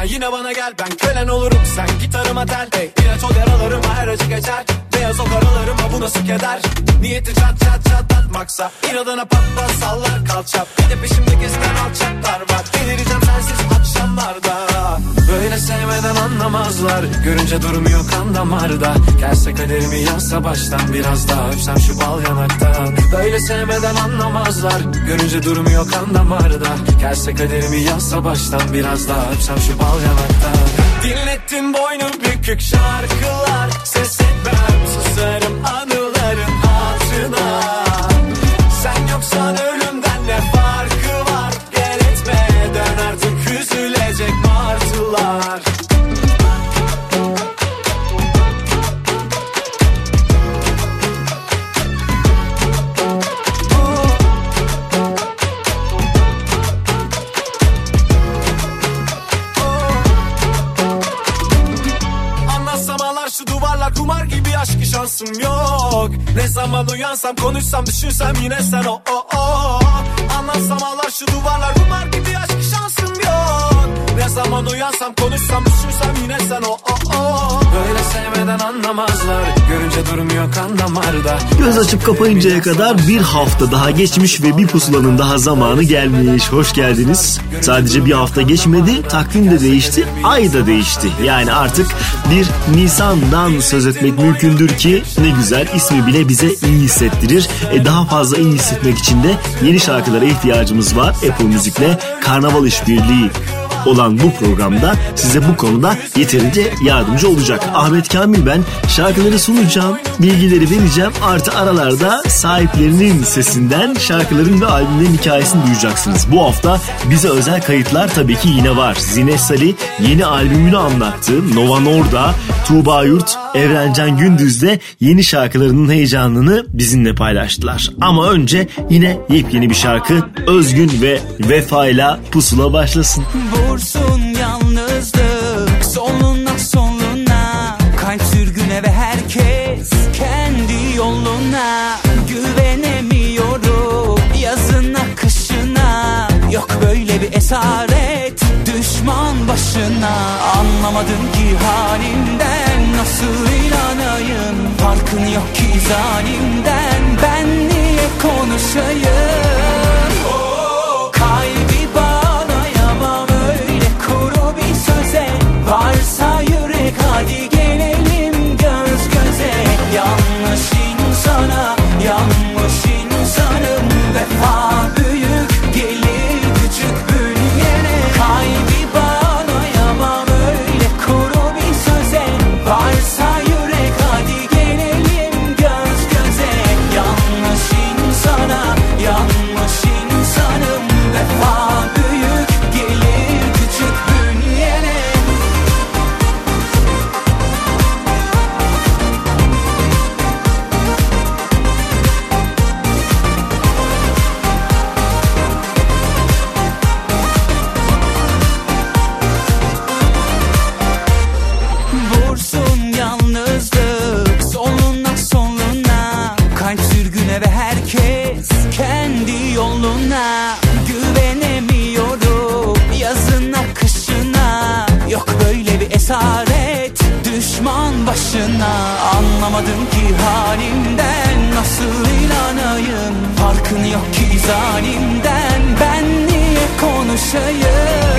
Uydursan yine bana gel Ben kölen olurum. Sen gitarıma tel hey, İlaç ol yaralarıma her acı geçer Beyaz o karalarıma bu nasıl keder? Niyeti çat çat çatlatmaksa inadına pat pat sallar kalça Bir de peşimde gezen alçaklar var. Delireceğim sensiz akşamlarda. Böyle sevmeden anlamazlar. Görünce durmuyor kan damarda. Gelse kaderimi yazsa baştan Biraz daha. Öpsem şu bal yanaktan Böyle sevmeden anlamazlar. Görünce durmuyor kan damarda. Gelse kaderimi yazsa baştan Biraz daha. Öpsem şu bal yanaktan Dinlettim boynu bükük şarkılar. Ses etmem susarım anıların hatırına. Sen yoksan ölümden ne farkı var? Gel etme dön artık üzülecek martılar şansım yok. Ne zaman uyansam konuşsam düşünsem yine sen o o o Anlatsam ağlar şu duvarlar kumar gibi aşkı şansım yok Ne zaman uyansam konuşsam düşünsem yine sen o o o Böyle sevmeden anlamazlar Görünce durmuyor kan damarda Göz açıp kapayıncaya kadar bir hafta daha geçmiş ve bir pusulanın daha zamanı gelmiş. Hoş geldiniz. Sadece bir hafta geçmedi, takvim de değişti, ay da değişti. Yani artık bir Nisan'dan söz etmek mümkündür ki ne güzel ismi bile bize iyi hissettirir. E daha fazla iyi hissetmek için de yeni şarkılara ihtiyacımız var. Apple Müzik'le Karnaval İşbirliği olan bu programda size bu konuda yeterince yardımcı olacak. Ahmet Kamil ben şarkıları sunacağım, bilgileri vereceğim. Artı aralarda sahiplerinin sesinden şarkıların ve albümlerin hikayesini duyacaksınız. Bu hafta bize özel kayıtlar tabii ki yine var. Zine Salih yeni albümünü anlattı. Nova Norda, Tuğba Yurt, Evrencan Gündüz de yeni şarkılarının heyecanını bizimle paylaştılar. Ama önce yine yepyeni bir şarkı Özgün ve Vefa ile Pusula başlasın. Vursun yalnızlık. Soluna soluna Kalp sürgüne ve herkes kendi yoluna. Güvenemiyorum yazına kışına. Yok böyle bir esaret düşman başına. Anlamadım ki halimden nasıl inanayım? Farkın yok ki zalimden ben niye konuşayım? Kalbi Varsa konuşayım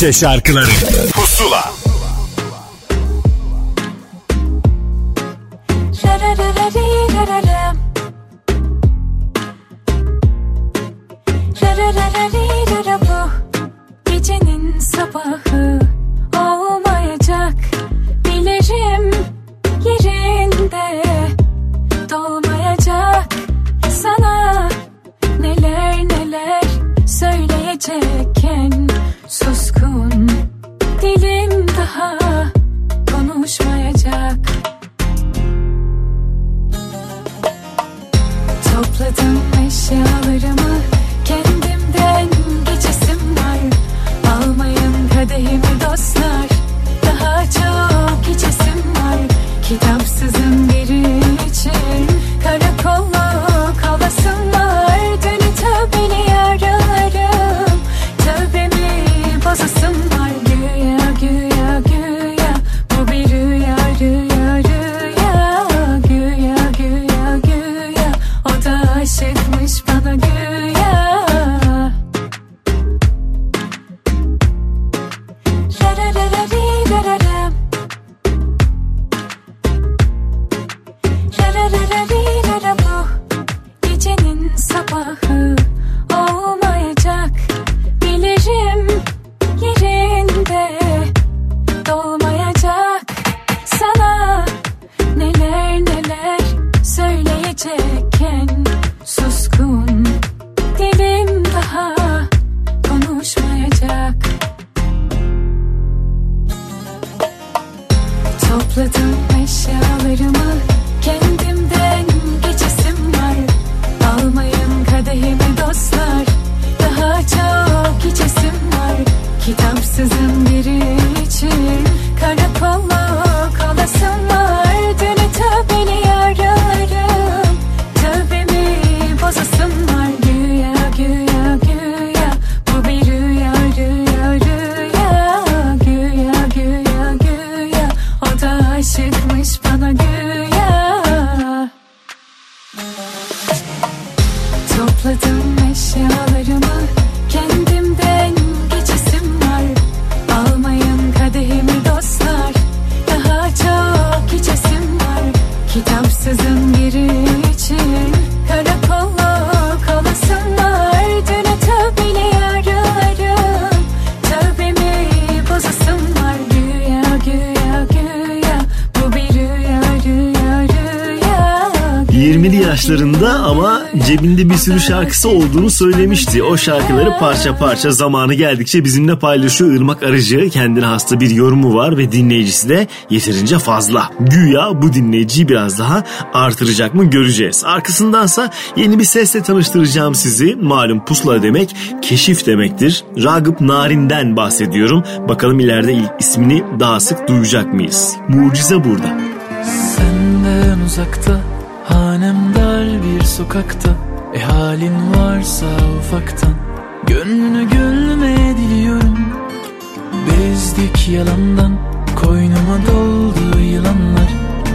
Türkçe şarkıları Pusula bu Gecenin sabahı olmayacak Bilirim yerinde dolmayacak Sana neler neler söyleyecekken Suskun dilim daha konuşmayacak. Topladım eşyalarımı kendimden geçesim var. Almayın kadehimi dostlar daha çok içesim var. Kitapsızın biri için sürü şarkısı olduğunu söylemişti. O şarkıları parça parça zamanı geldikçe bizimle paylaşıyor Irmak Arıcı. Kendine hasta bir yorumu var ve dinleyicisi de yeterince fazla. Güya bu dinleyiciyi biraz daha artıracak mı göreceğiz. Arkasındansa yeni bir sesle tanıştıracağım sizi. Malum pusula demek keşif demektir. Ragıp Narin'den bahsediyorum. Bakalım ileride ilk ismini daha sık duyacak mıyız? Mucize burada. Senden uzakta Hanem dar bir sokakta E halin varsa ufaktan Gönlünü gönlüme diliyorum. Bezdik yalandan Koynuma doldu yılanlar.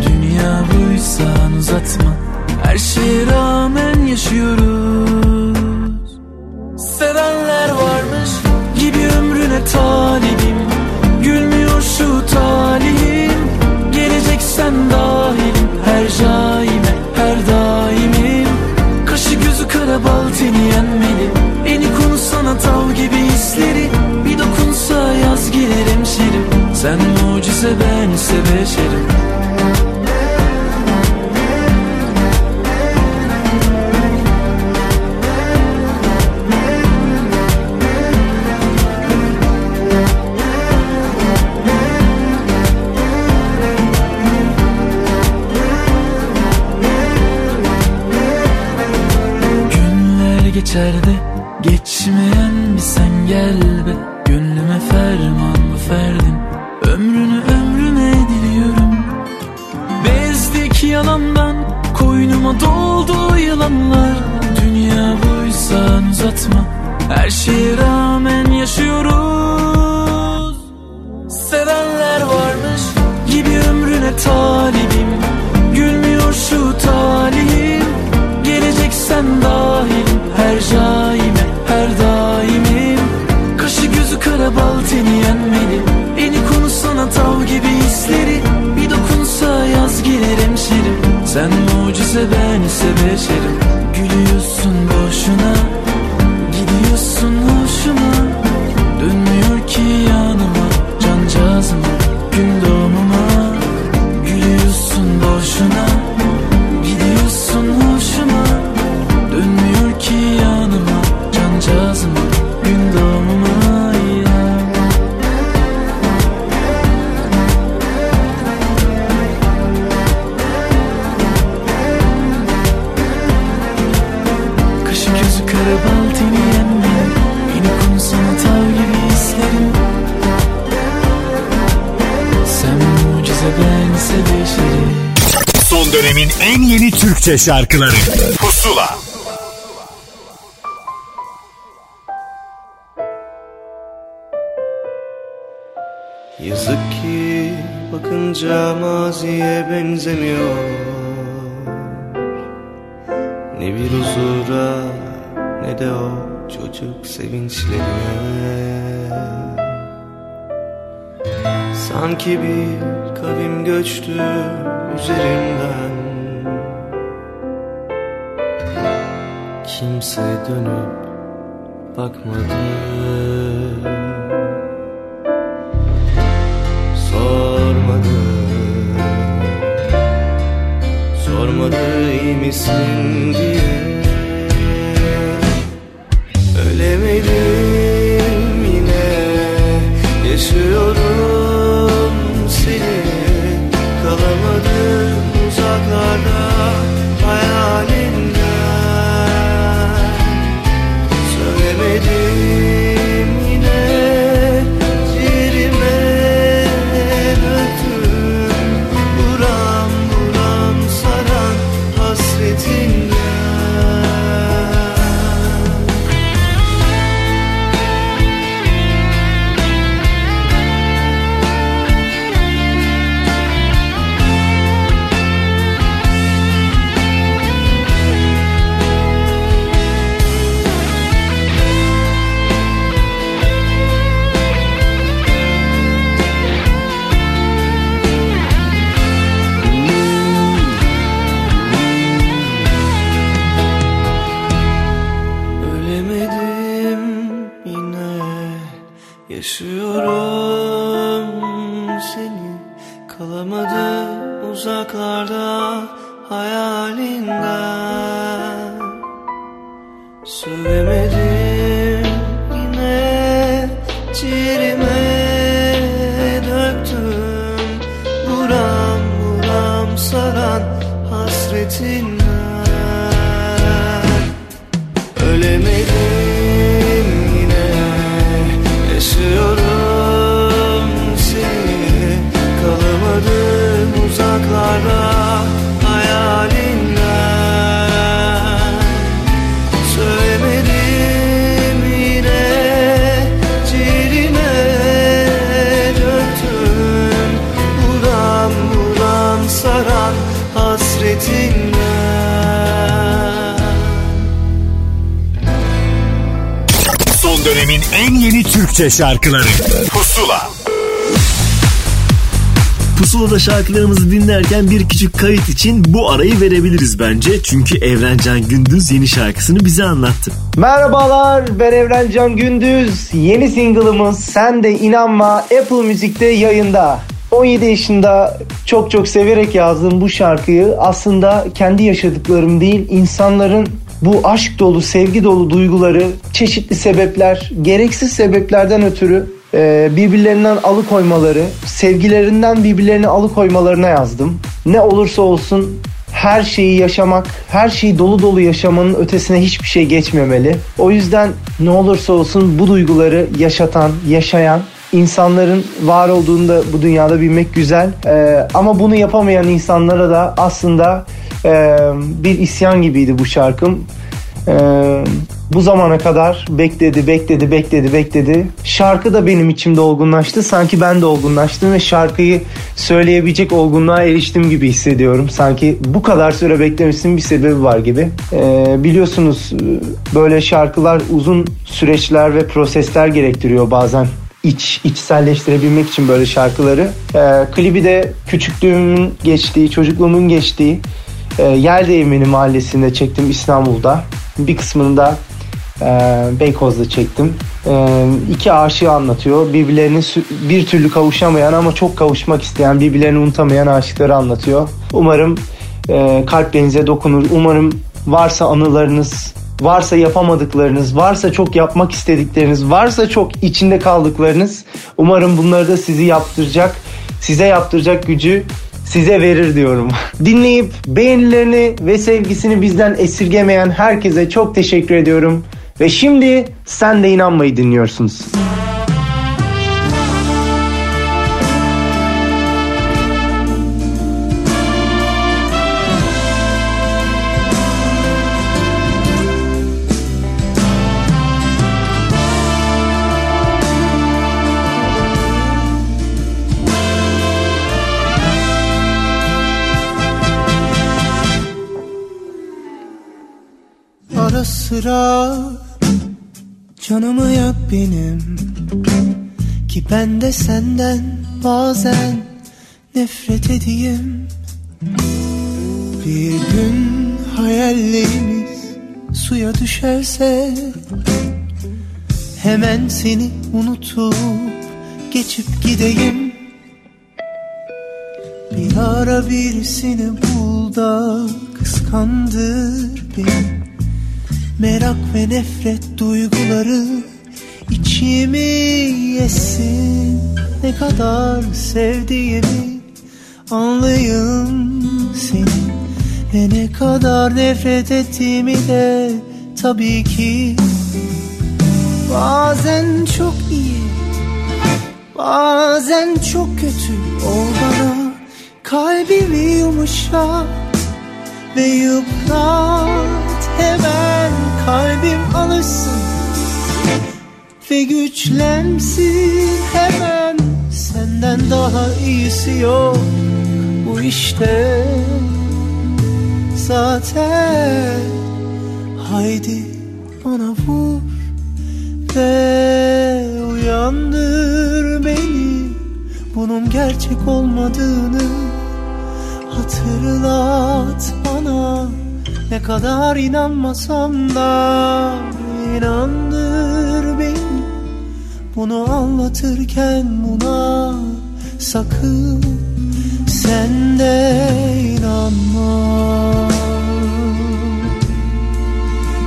Dünya buysan uzatma Her şeye rağmen yaşıyoruz. Sevenler varmış gibi ömrüne talibim Gülmüyor şu talihim Geleceksen dahilim. Her jaime her gözü teni yenmeli Eni konu sana tav gibi hisleri. Bir dokunsa yaz gelir hemşerim. Sen mucize ben ise beşerim Günler geçer de geçmeyen mi sen gel be. Gönlüme ferman bu ferdin. Ömrünü ömrüme diliyorum. Bezdik yalandan koynuma doldu yılanlar. Dünya buysan uzatma her şeye rağmen yaşıyoruz. Sevenler varmış gibi ömrüne talibim. Gülmüyor şu talihim Geleceksen dahilim Her jaime her daimim Kaşı kara bal teni yenmeli. Beni konusana tav gibi hisleri. Bir dokunsa yaz gelir hemşerim. Sen mucize ben ise beşerim. Gülüyorsun boşuna Türkçe şarkıları. Pusula. Yazık ki bakınca maziye benzemiyor. Ne bir huzura ne de o çocuk sevinçlerine. Sanki bir kavim göçtü üzerimden Kimse dönüp bakmadı. Sormadı. Sormadı iyi misin diye. Ölemedim yine. Yaşıyorum seni. Kalamadım uzaklarda. Hayalinden Türkçe şarkıları Pusula Pusula'da şarkılarımızı dinlerken bir küçük kayıt için bu arayı verebiliriz bence. Çünkü Evrencan Gündüz yeni şarkısını bize anlattı. Merhabalar ben Evrencan Gündüz. Yeni single'ımız Sen de İnanma Apple Müzik'te yayında. 17 yaşında çok çok severek yazdığım bu şarkıyı aslında kendi yaşadıklarım değil insanların bu aşk dolu, sevgi dolu duyguları çeşitli sebepler, gereksiz sebeplerden ötürü e, birbirlerinden alıkoymaları, sevgilerinden birbirlerini alıkoymalarına yazdım. Ne olursa olsun her şeyi yaşamak, her şeyi dolu dolu yaşamanın ötesine hiçbir şey geçmemeli. O yüzden ne olursa olsun bu duyguları yaşatan, yaşayan insanların var olduğunu da bu dünyada bilmek güzel. Ee, ama bunu yapamayan insanlara da aslında e, bir isyan gibiydi bu şarkım. Ee, bu zamana kadar bekledi, bekledi, bekledi, bekledi. Şarkı da benim içimde olgunlaştı. Sanki ben de olgunlaştım ve şarkıyı söyleyebilecek olgunluğa eriştim gibi hissediyorum. Sanki bu kadar süre beklemesinin bir sebebi var gibi. Ee, biliyorsunuz böyle şarkılar uzun süreçler ve prosesler gerektiriyor bazen iç içselleştirebilmek için böyle şarkıları. Ee, klibi de küçüklüğümün geçtiği, çocukluğumun geçtiği e, Yer Değirmeni Mahallesi'nde çektim İstanbul'da. Bir kısmını da e, Beykoz'da çektim. E, iki aşığı anlatıyor. Birbirlerini bir türlü kavuşamayan ama çok kavuşmak isteyen, birbirlerini unutamayan aşıkları anlatıyor. Umarım e, kalplerinize dokunur. Umarım varsa anılarınız, varsa yapamadıklarınız, varsa çok yapmak istedikleriniz, varsa çok içinde kaldıklarınız. Umarım bunları da sizi yaptıracak, size yaptıracak gücü size verir diyorum. Dinleyip beğenilerini ve sevgisini bizden esirgemeyen herkese çok teşekkür ediyorum. Ve şimdi sen de inanmayı dinliyorsunuz. Sıra canımı yak benim. Ki ben de senden bazen nefret edeyim. Bir gün hayallerimiz suya düşerse Hemen seni unutup geçip gideyim. Bir ara birisini bul da kıskandır beni Merak ve nefret duyguları içimi yesin. Ne kadar sevdiğimi anlayın seni Ve ne kadar nefret ettiğimi de tabii ki Bazen çok iyi Bazen çok kötü ol bana Kalbimi yumuşat ve yıprat Hemen kalbim alışsın ve güçlensin. Hemen Senden daha iyisi yok bu işte. Zaten haydi bana vur ve uyandır beni. Bunun gerçek olmadığını hatırlat bana Ne kadar inanmasam da inandır beni. Bunu anlatırken buna sakın sen de inanma.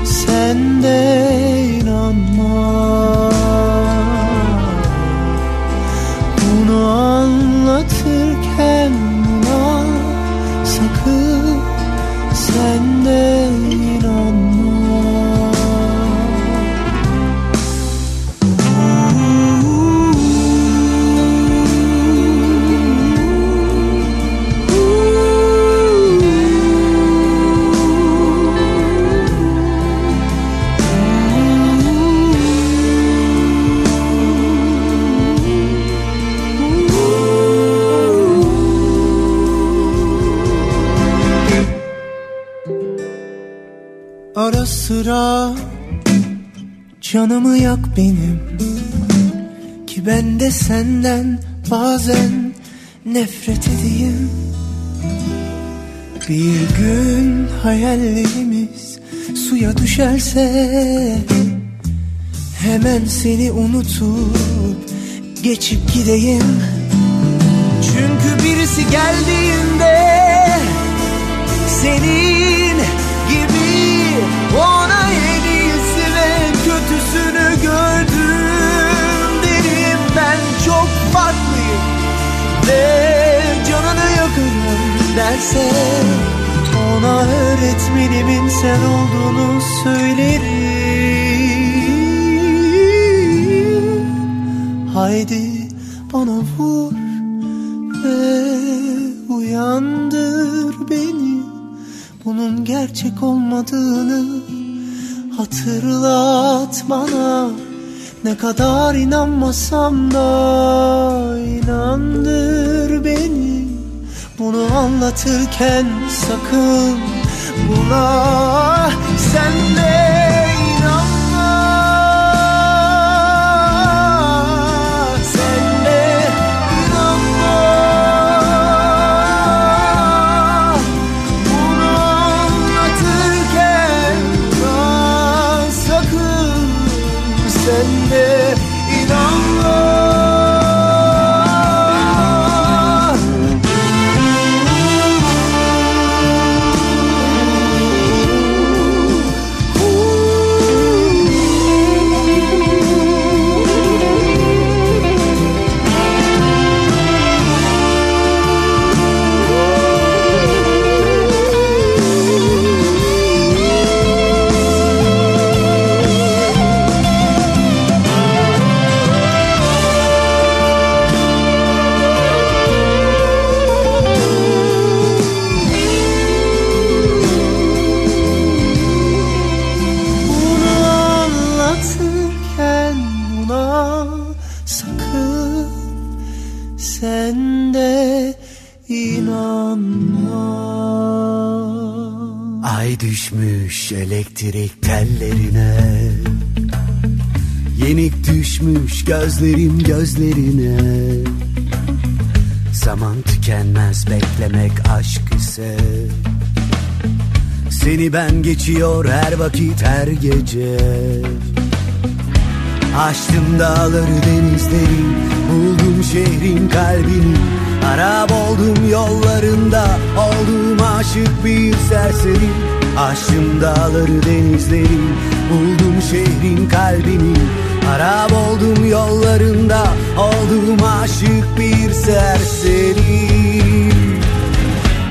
Sen de inanma sen sıra canımı yak benim Ki ben de senden bazen nefret edeyim. Bir gün hayallerimiz suya düşerse Hemen seni unutup geçip gideyim. Çünkü birisi geldiğinde senin gördüm. Derim ben çok farklıyım. Ve canını yakarım derse ona öğretmenimin sen olduğunu söylerim. Haydi bana vur ve uyandır beni. Bunun gerçek olmadığını hatırlat bana. Ne kadar inanmasam da inandır beni. Bunu anlatırken sakın buna sen de elektrik tellerine. Yenik düşmüş gözlerim gözlerine. Zaman tükenmez beklemek aşk ise. Seni ben geçiyor her vakit her gece. Açtım dağları denizleri Buldum şehrin kalbini. Arap oldum yollarında Oldum aşık bir serseri Açtım dağları denizleri Buldum şehrin kalbini. Arap oldum yollarında Oldum aşık bir serseri.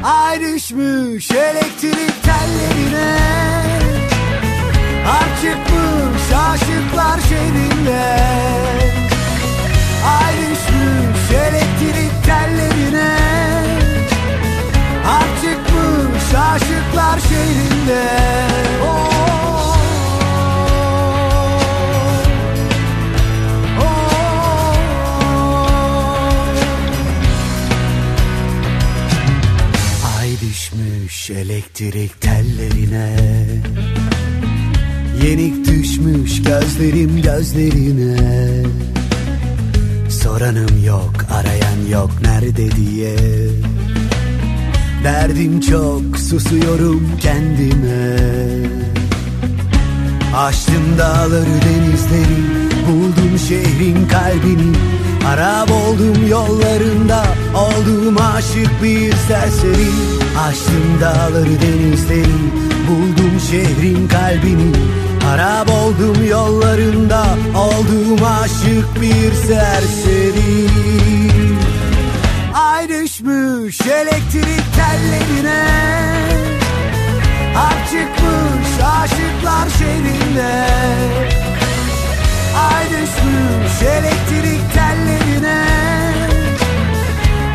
Ay düşmüş elektrik tellerine Harp çıkmış aşıklar şehrinde. Ay elektrik tellerine çıkmış aşıklar şehrinde. Oh. Düşmüş elektrik tellerine. Yenik düşmüş gözlerim gözlerine. Soranım yok arayan yok nerede diye Derdim çok susuyorum kendime. Açtım dağları denizleri Buldum şehrin kalbini. Arap oldum yollarında Oldum aşık bir serseri. Açtım dağları denizleri Buldum şehrin kalbini. Arap oldum yollarında Oldum aşık bir serseri Ay düşmüş elektrik tellerine. Harp çıkmış aşıklar şehrinde Ay düşmüş elektrik tellerine.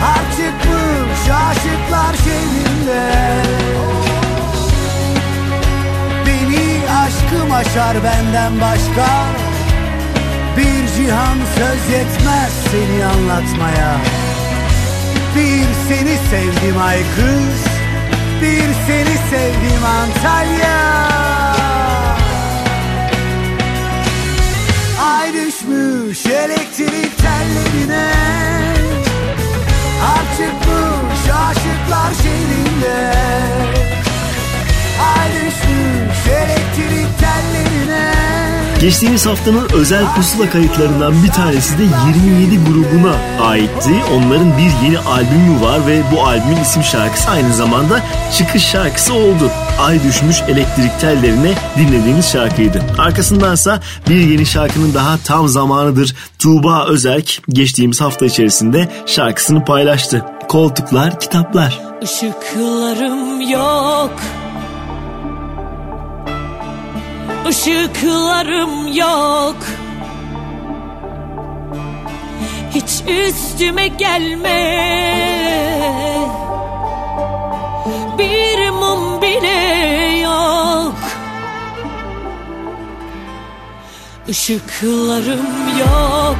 Harp çıkmış aşıklar şehrinde Beni aşkım aşar benden başka. Bir cihan söz yetmez seni anlatmaya Bir seni sevdim ay kız. Bir seni sevdim Antalya. Ay düşmüş elektrik tellerine. Harp çıkmış aşıklar şehrinde. Ay düşmüş elektrik tellerine Geçtiğimiz haftanın özel pusula kayıtlarından bir tanesi de 27 grubuna aitti. Onların bir yeni albümü var ve bu albümün isim şarkısı aynı zamanda çıkış şarkısı oldu. Ay düşmüş elektrik tellerine dinlediğimiz şarkıydı. Arkasındansa bir yeni şarkının daha tam zamanıdır. Tuğba Özerk geçtiğimiz hafta içerisinde şarkısını paylaştı. Koltuklar, kitaplar. Işıklarım yok Işıklarım yok. Hiç üstüme gelme. Bir mum bile yok. Işıklarım yok.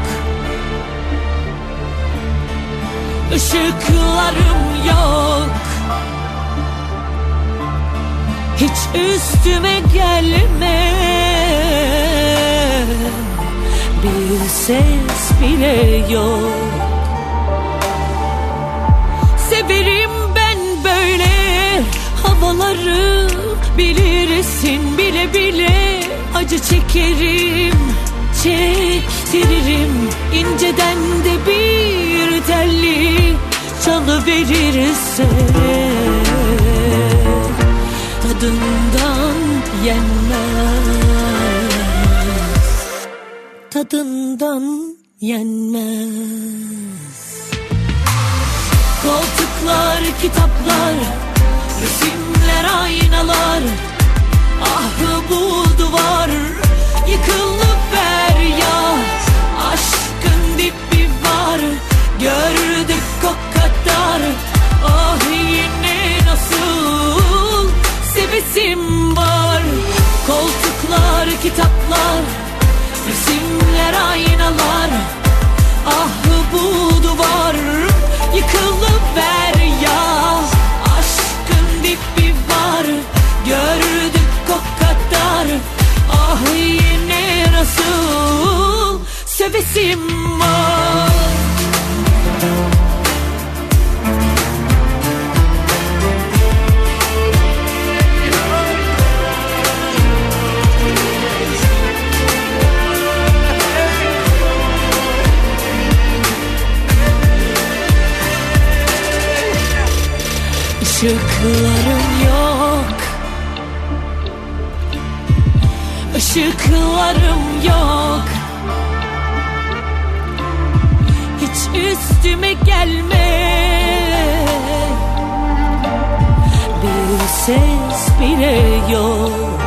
Işıklarım yok Hiç üstüme gelme. Bir ses bile yok. Severim ben böyle. Havaları Bilirsin bile bile. Acı çekerim Çektiririm. İnceden de bir telli Çalı verirse Tadından yenmez. Tadından yenmez. Koltuklar, kitaplar Resimler, aynalar. Ah bu duvar Yıkılıp ver ya Aşkın dibi var Gördük hevesim var. Koltuklar, kitaplar, resimler, aynalar. Ah bu duvar yıkılıver ya. Aşkın dibi var gördük o kadar. Ah yine nasıl sevesim var. Işıklarım yok. Işıklarım yok. Hiç üstüme gelme. Bir ses bile yok.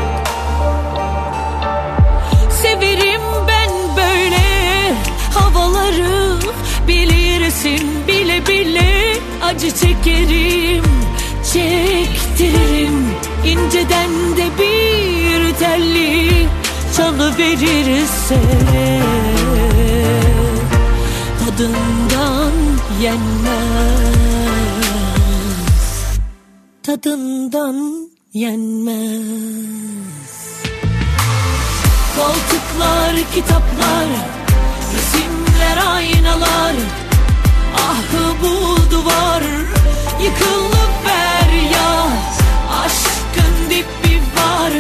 Severim ben böyle havaları. Bilirsin bile bile acı çekerim Çektiririm inceden de bir telli Canı verirse Tadından yenmez. Tadından yenmez. Koltuklar, kitaplar, resimler, aynalar. Ahı bu duvar, yıkılıp feryat Aşkın dibi var,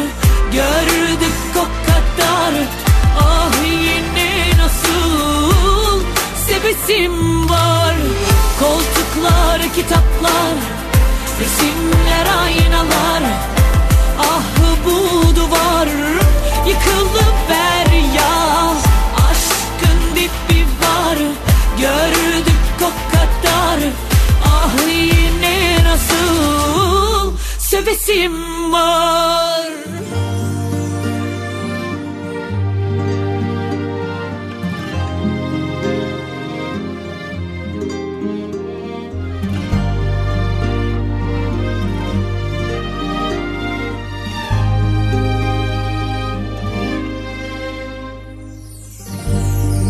gördük o kadar. Ah yine nasıl sevesim var? Koltuklar, kitaplar, resimler, aynalar. Ah bu duvar yıkılıp feryat nasıl sevesim var?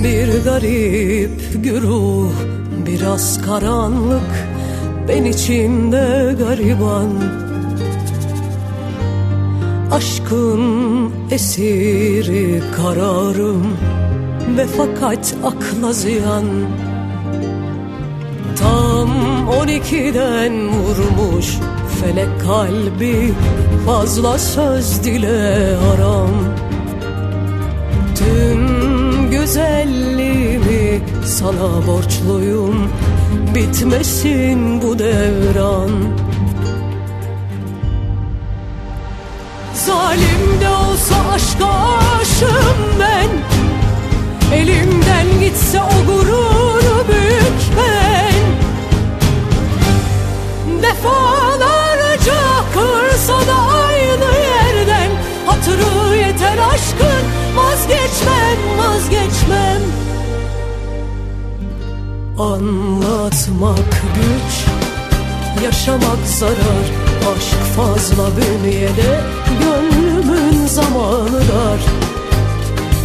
Bir garip güruh Biraz karanlık Ben içinde gariban. Aşkın esiri kararım. Ve fakat akla ziyan. Tam on ikiden vurmuş Felek kalbi. Fazla söz dile haram. Tüm güzelliğimi sana borçluyum Bitmesin bu devran. Zalim de olsa aşka aşığım ben. Elimden gitse o gururu bükmen Defalarca kırsa da aynı yerden. Hatırı yeter aşkın vazgeçmem vazgeçmem Anlatmak güç Yaşamak zarar. Aşk fazla bünyede Gönlümün zamanı dar.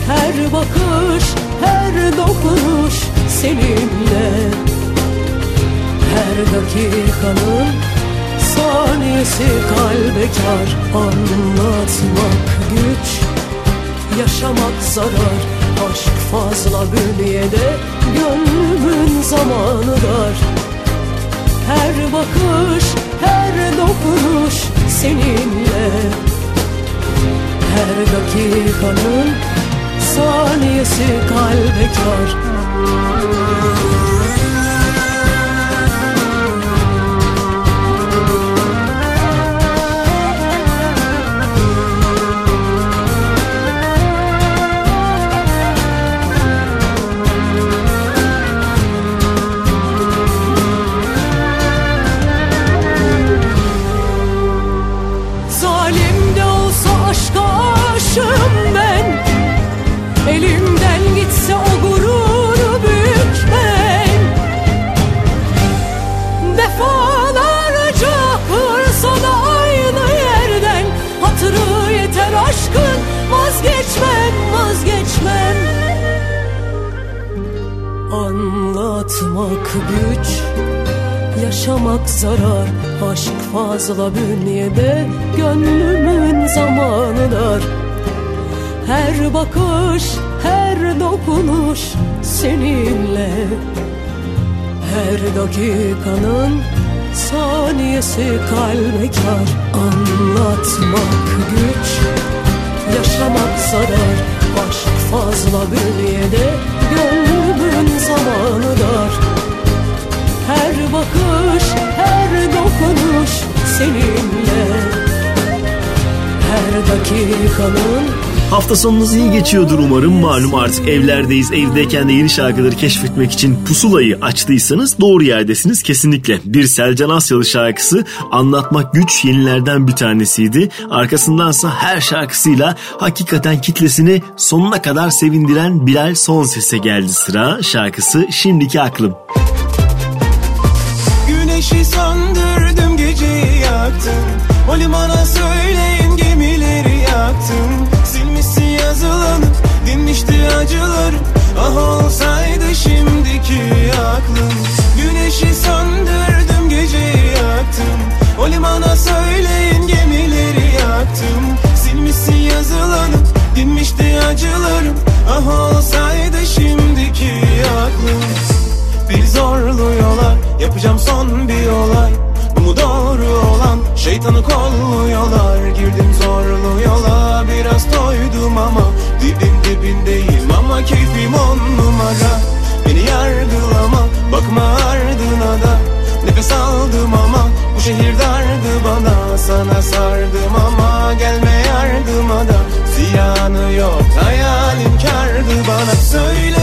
Her bakış Her dokunuş Seninle. Her dakikanın Saniyesi kalbe kar Anlatmak güç Yaşamak zarar Aşk fazla bünyede Gönlümün zamanı dar. Her bakış Her dokunuş Seninle. Her dakikanın Saniyesi kalbe kar Her bakış Her dokunuş Seninle. Her dakikanın Saniyesi kalbe kar. Anlatmak güç Yaşamak zarar. Aşk fazla bünyede Gönlümün zamanı dar. Her bakış, her dokunuş seninle. Her dakikanın Hafta sonunuz iyi geçiyordur umarım. Malum artık evlerdeyiz. Evdeyken de yeni şarkıları keşfetmek için pusulayı açtıysanız doğru yerdesiniz kesinlikle. Bir Selcan Asyalı şarkısı Anlatmak Güç yenilerden bir tanesiydi. Arkasındansa her şarkısıyla hakikaten kitlesini sonuna kadar sevindiren Bilal Son Ses'e geldi sıra. Şarkısı Şimdiki Aklım. Güneşi söndürdüm geceyi yaktım O limana söyleyin acılar. Ah olsaydı şimdiki aklım. Güneşi söndürdüm geceyi yaktım. O limana söyleyin gemileri yaktım. Silmişsin yazılanı dinmişti acılarım Ah olsaydı şimdiki aklım. Bir zorlu yola Yapacağım son bir olay. Bu mu doğru olan Şeytanı kolluyorlar Girdim zorlu yola Biraz toydum ama Dibin dibindeyim Keyfim on numara. Beni yargılama Bakma ardına da. Nefes aldım ama Bu şehir dardı bana. Sana sardım ama Gelme yardıma da. Ziyanı yok Hayalim kardı bana. Söylesen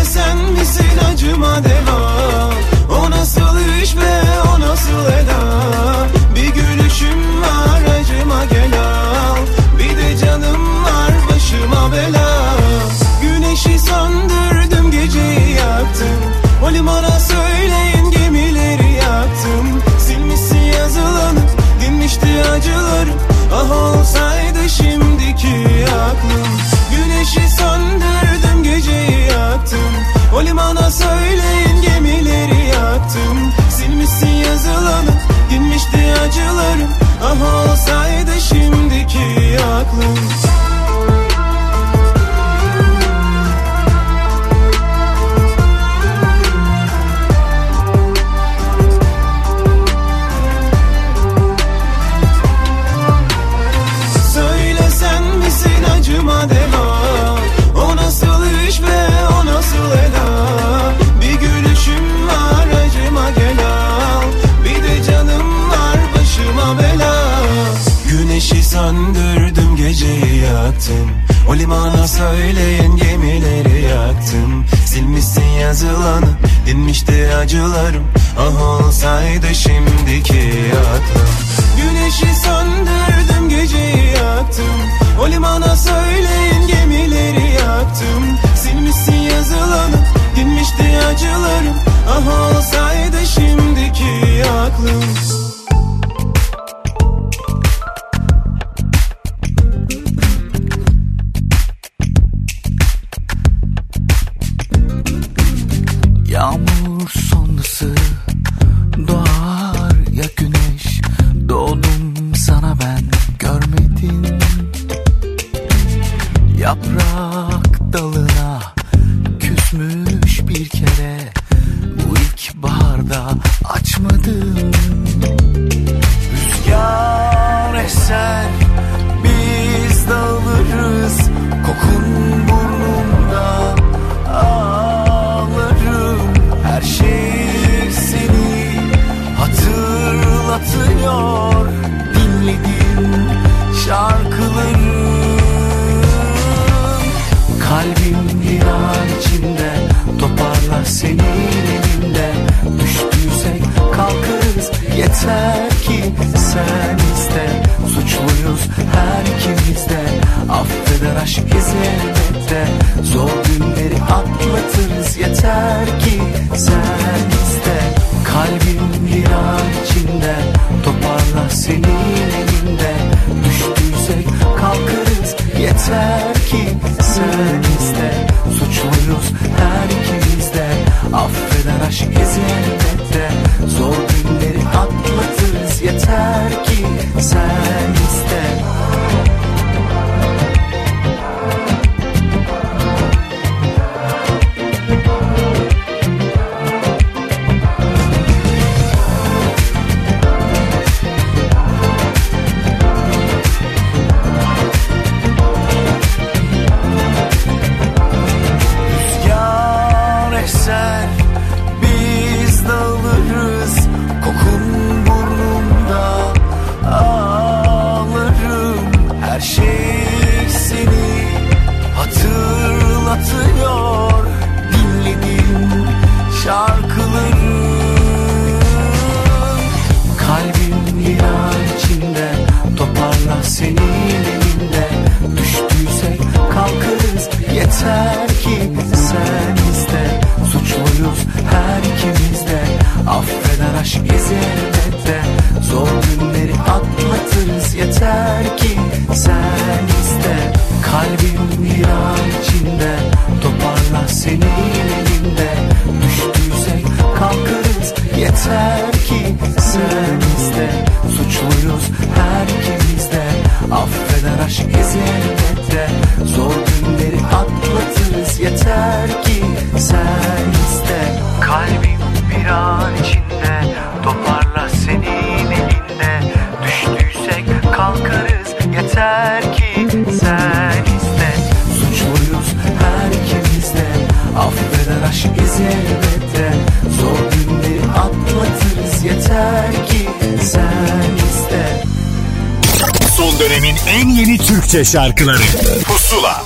Türkçe şarkıları Pusula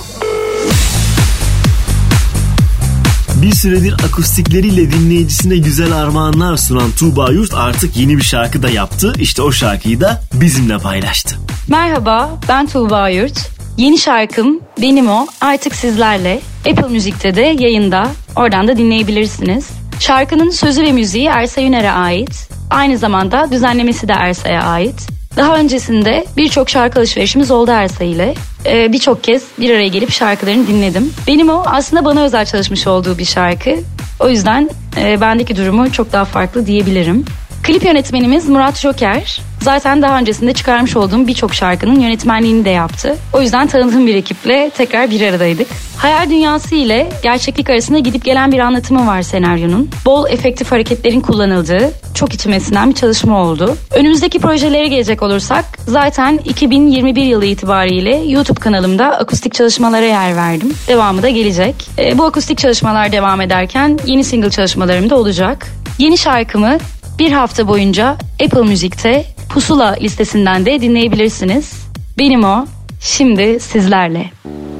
Bir süredir akustikleriyle dinleyicisine güzel armağanlar sunan Tuğba Yurt artık yeni bir şarkı da yaptı. İşte o şarkıyı da bizimle paylaştı. Merhaba, ben Tuğba Yurt. Yeni şarkım Benim O artık sizlerle. Apple Müzik'te de yayında. Oradan da dinleyebilirsiniz. Şarkının sözü ve müziği Ersay Üner'e ait. Aynı zamanda düzenlemesi de Ersay'a ait. Daha öncesinde birçok şarkı alışverişimiz oldu Ersay ile. Ee, birçok kez bir araya gelip şarkılarını dinledim. Benim o aslında bana özel çalışmış olduğu bir şarkı. O yüzden e, bendeki durumu çok daha farklı diyebilirim. Klip yönetmenimiz Murat Joker. Zaten daha öncesinde çıkarmış olduğum birçok şarkının yönetmenliğini de yaptı. O yüzden tanıdığım bir ekiple tekrar bir aradaydık. Hayal dünyası ile gerçeklik arasında gidip gelen bir anlatımı var senaryonun. Bol efektif hareketlerin kullanıldığı çok içime sinen bir çalışma oldu. Önümüzdeki projelere gelecek olursak zaten 2021 yılı itibariyle YouTube kanalımda akustik çalışmalara yer verdim. Devamı da gelecek. E, bu akustik çalışmalar devam ederken yeni single çalışmalarım da olacak. Yeni şarkımı bir hafta boyunca Apple Müzik'te Pusula listesinden de dinleyebilirsiniz. Benim o, şimdi sizlerle. Takıldım,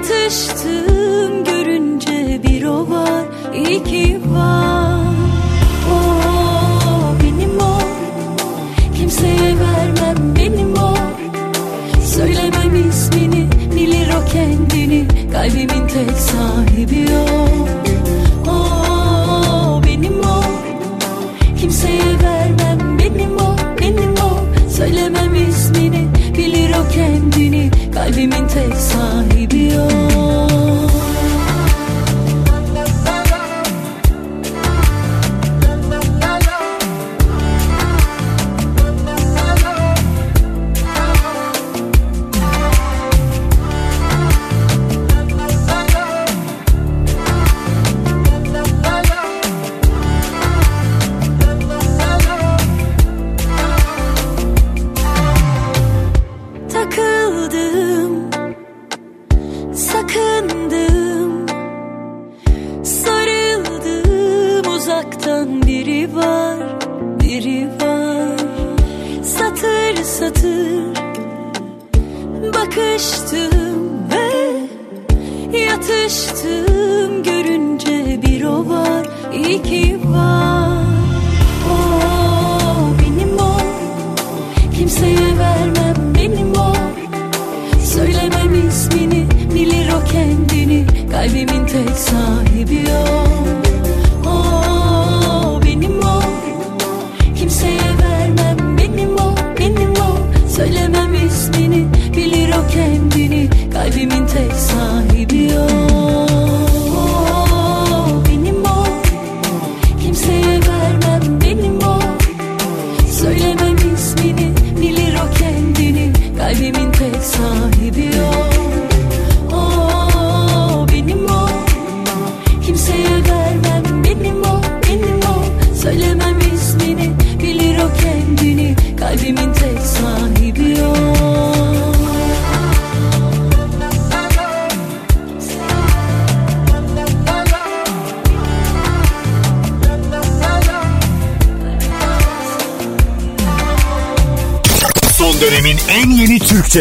yatıştım görünce bir o var, iki var. O benim o, kimseye vermem benim o. Söylemem ismini bilir o kendini Kalbimin tek sahibi o O benim o Kimseye vermem benim o benim o Söylemem ismini bilir o kendini Kalbimin tek sahibi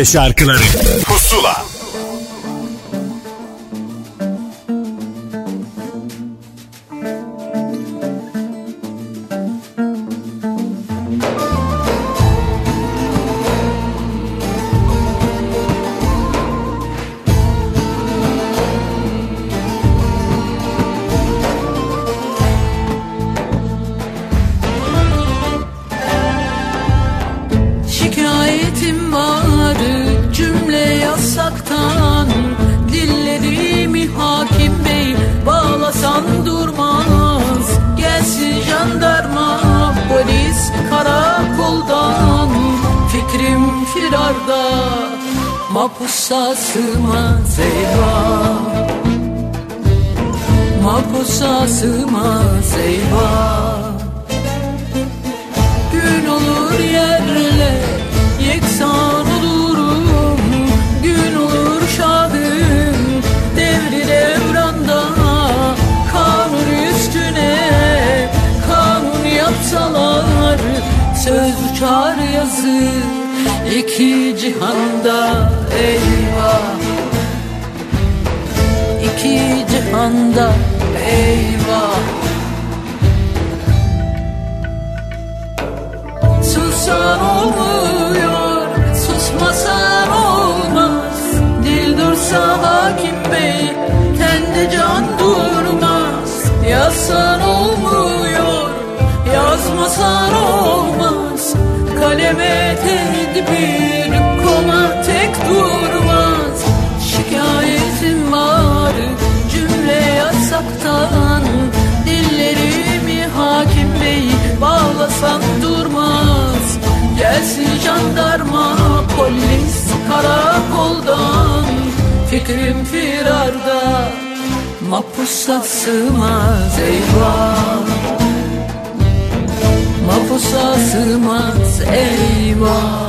şarkıları Firarda mapusa sığmaz eyvah. Mapusa sığmaz eyvah. Gün olur yerle yeksan olurum. Gün olur şadım devri devranda. Kanun üstüne kanun yapsalar Söz uçar yazı iki cihanda eyvah. İki cihanda eyvah. Susan olmuyor, susmasan olmaz. Dil dursa hakim bey, kendi can durmaz. Yazsan olmuyor, yazmasan olmaz Kaleme tedbir, koma tek durmaz. Şikayetim var, cümle yasaktan. Dillerimi hakim bey bağlasan durmaz. Gelsin jandarma polis karakoldan. Fikrim firarda mapusa sığmaz eyvah Mapusa sığmaz eyvah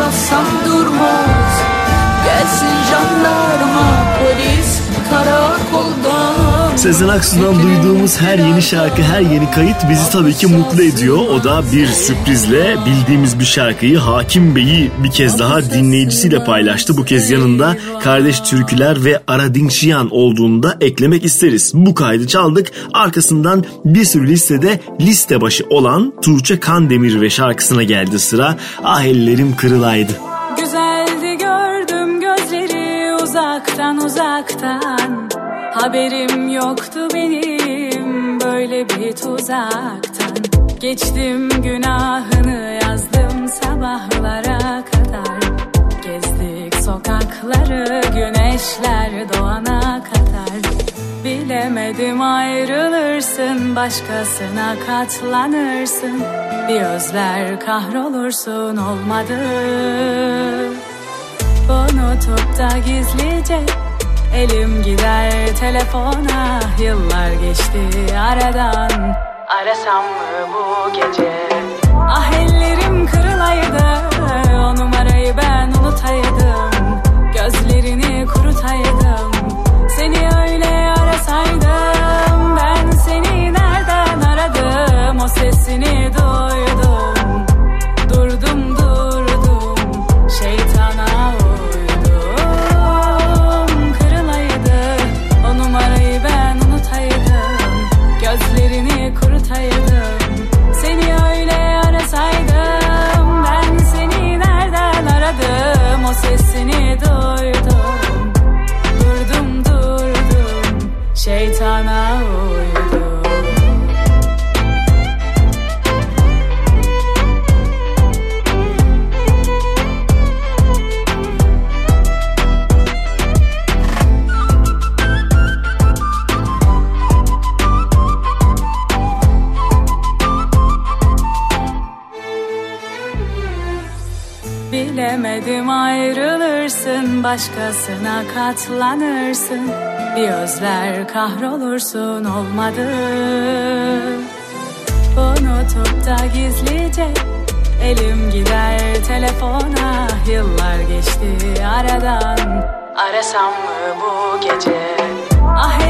bey bağlasam durmaz. Gelsin jandarma Sezen Aksu'dan duyduğumuz her yeni şarkı, her yeni kayıt bizi tabii ki mutlu ediyor. O da bir sürprizle bildiğimiz bir şarkıyı Hakim Bey'i bir kez daha dinleyicisiyle paylaştı. Bu kez yanında kardeş türküler ve Aradinçiyan olduğunu da eklemek isteriz. Bu kaydı çaldık. Arkasından bir sürü listede liste başı olan Tuğçe Kandemir ve şarkısına geldi sıra. Ah ellerim kırılaydı. Güzeldi gördüm gözleri uzaktan uzaktan Haberim yoktu benim böyle bir tuzaktan. Geçtim günahını yazdım sabahlara kadar. Gezdik sokakları güneşler doğana kadar. Bilemedim ayrılırsın başkasına katlanırsın. Bir özler kahrolursun olmadı. Unutup da gizlice Elim gider telefona Yıllar geçti aradan. Arasam mı bu gece? Ah ellerim kırılaydı O numarayı ben unutaydım. Gözlerini kurutaydım. Seni öyle arasaydım Ben seni nereden aradım? O sesini duydum başkasına katlanırsın. Bir özler kahrolursun olmadı. Unutup da gizlice elim gider telefona. Yıllar geçti aradan. Arasam mı bu gece? Ah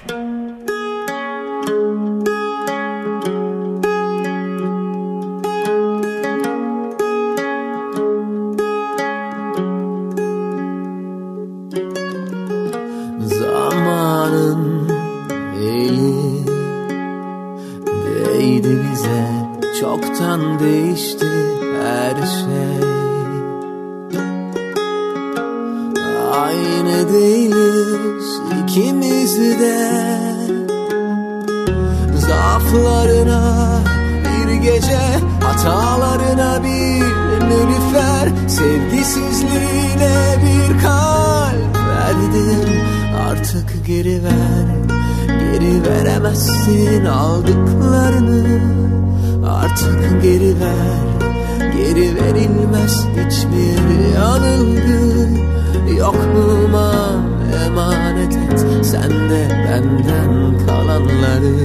Sevgisizliğine bir kalp verdim. Artık geri ver Geri veremezsin aldıklarını. Artık geri ver Geri verilmez hiçbir yanılgı Yokluğuma emanet et Sen de benden kalanları.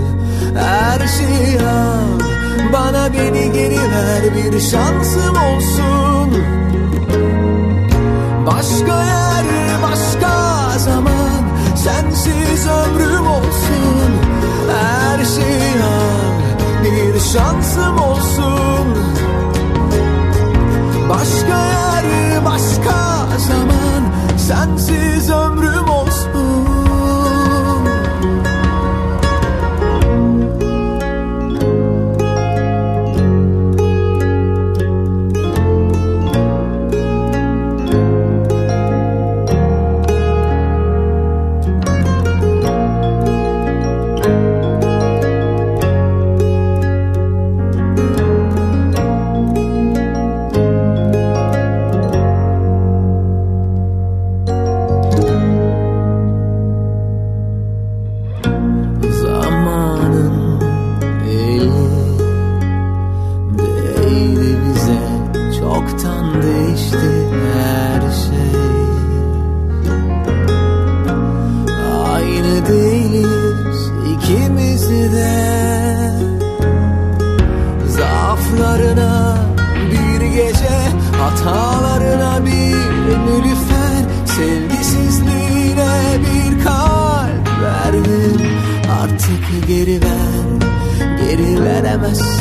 Her şeyi al Bana beni geri ver Bir şansım olsun Başka yer başka zaman. Sensiz ömrüm olsun. Her şeyi al Bir şansım olsun. Başka yer başka zaman. Sensiz ömrüm olsun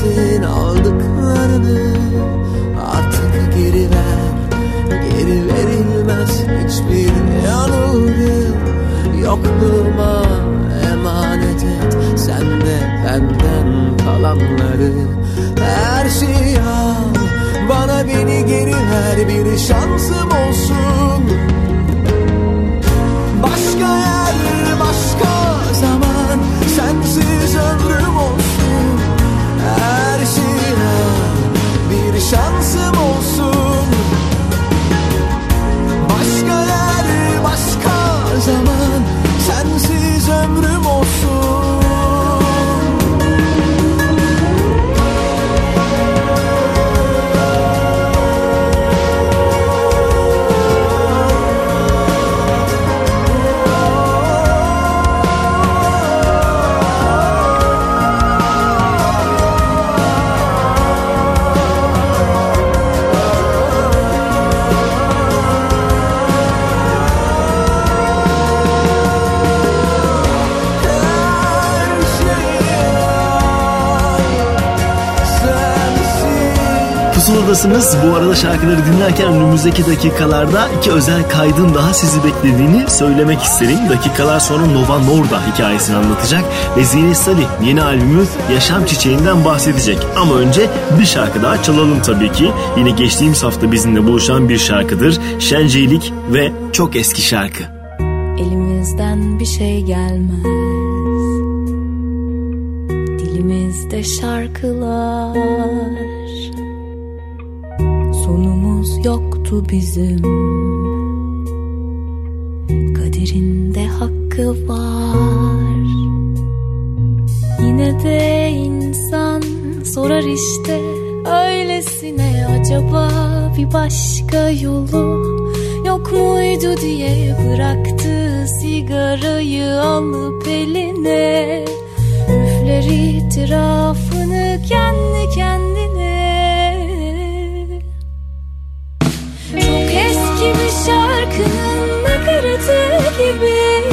veremezsin aldıklarını Artık geri ver. Geri verilmez hiçbir yanılgı Yokluğuma emanet et. Sen de benden kalanları. Her şeyi al. Bana beni geri ver. Bir şansım olsun Pusuladasınız. Bu arada şarkıları dinlerken önümüzdeki dakikalarda iki özel kaydın daha sizi beklediğini söylemek isterim. Dakikalar sonra Nova Norda hikayesini anlatacak ve Zine Salih yeni albümü Yaşam Çiçeği'nden bahsedecek. Ama önce bir şarkı daha çalalım tabii ki. Yine geçtiğimiz hafta bizimle buluşan bir şarkıdır. Şenceylik ve çok eski şarkı. Elimizden bir şey gelmez Dilimizde şarkılar yoktu bizim. Kaderinde hakkı var. Yine de insan sorar işte Öylesine acaba bir başka yolu Yok muydu? diye bıraktı sigarayı alıp eline. Üfler itirafını kendi kendine şarkının nakaratı gibi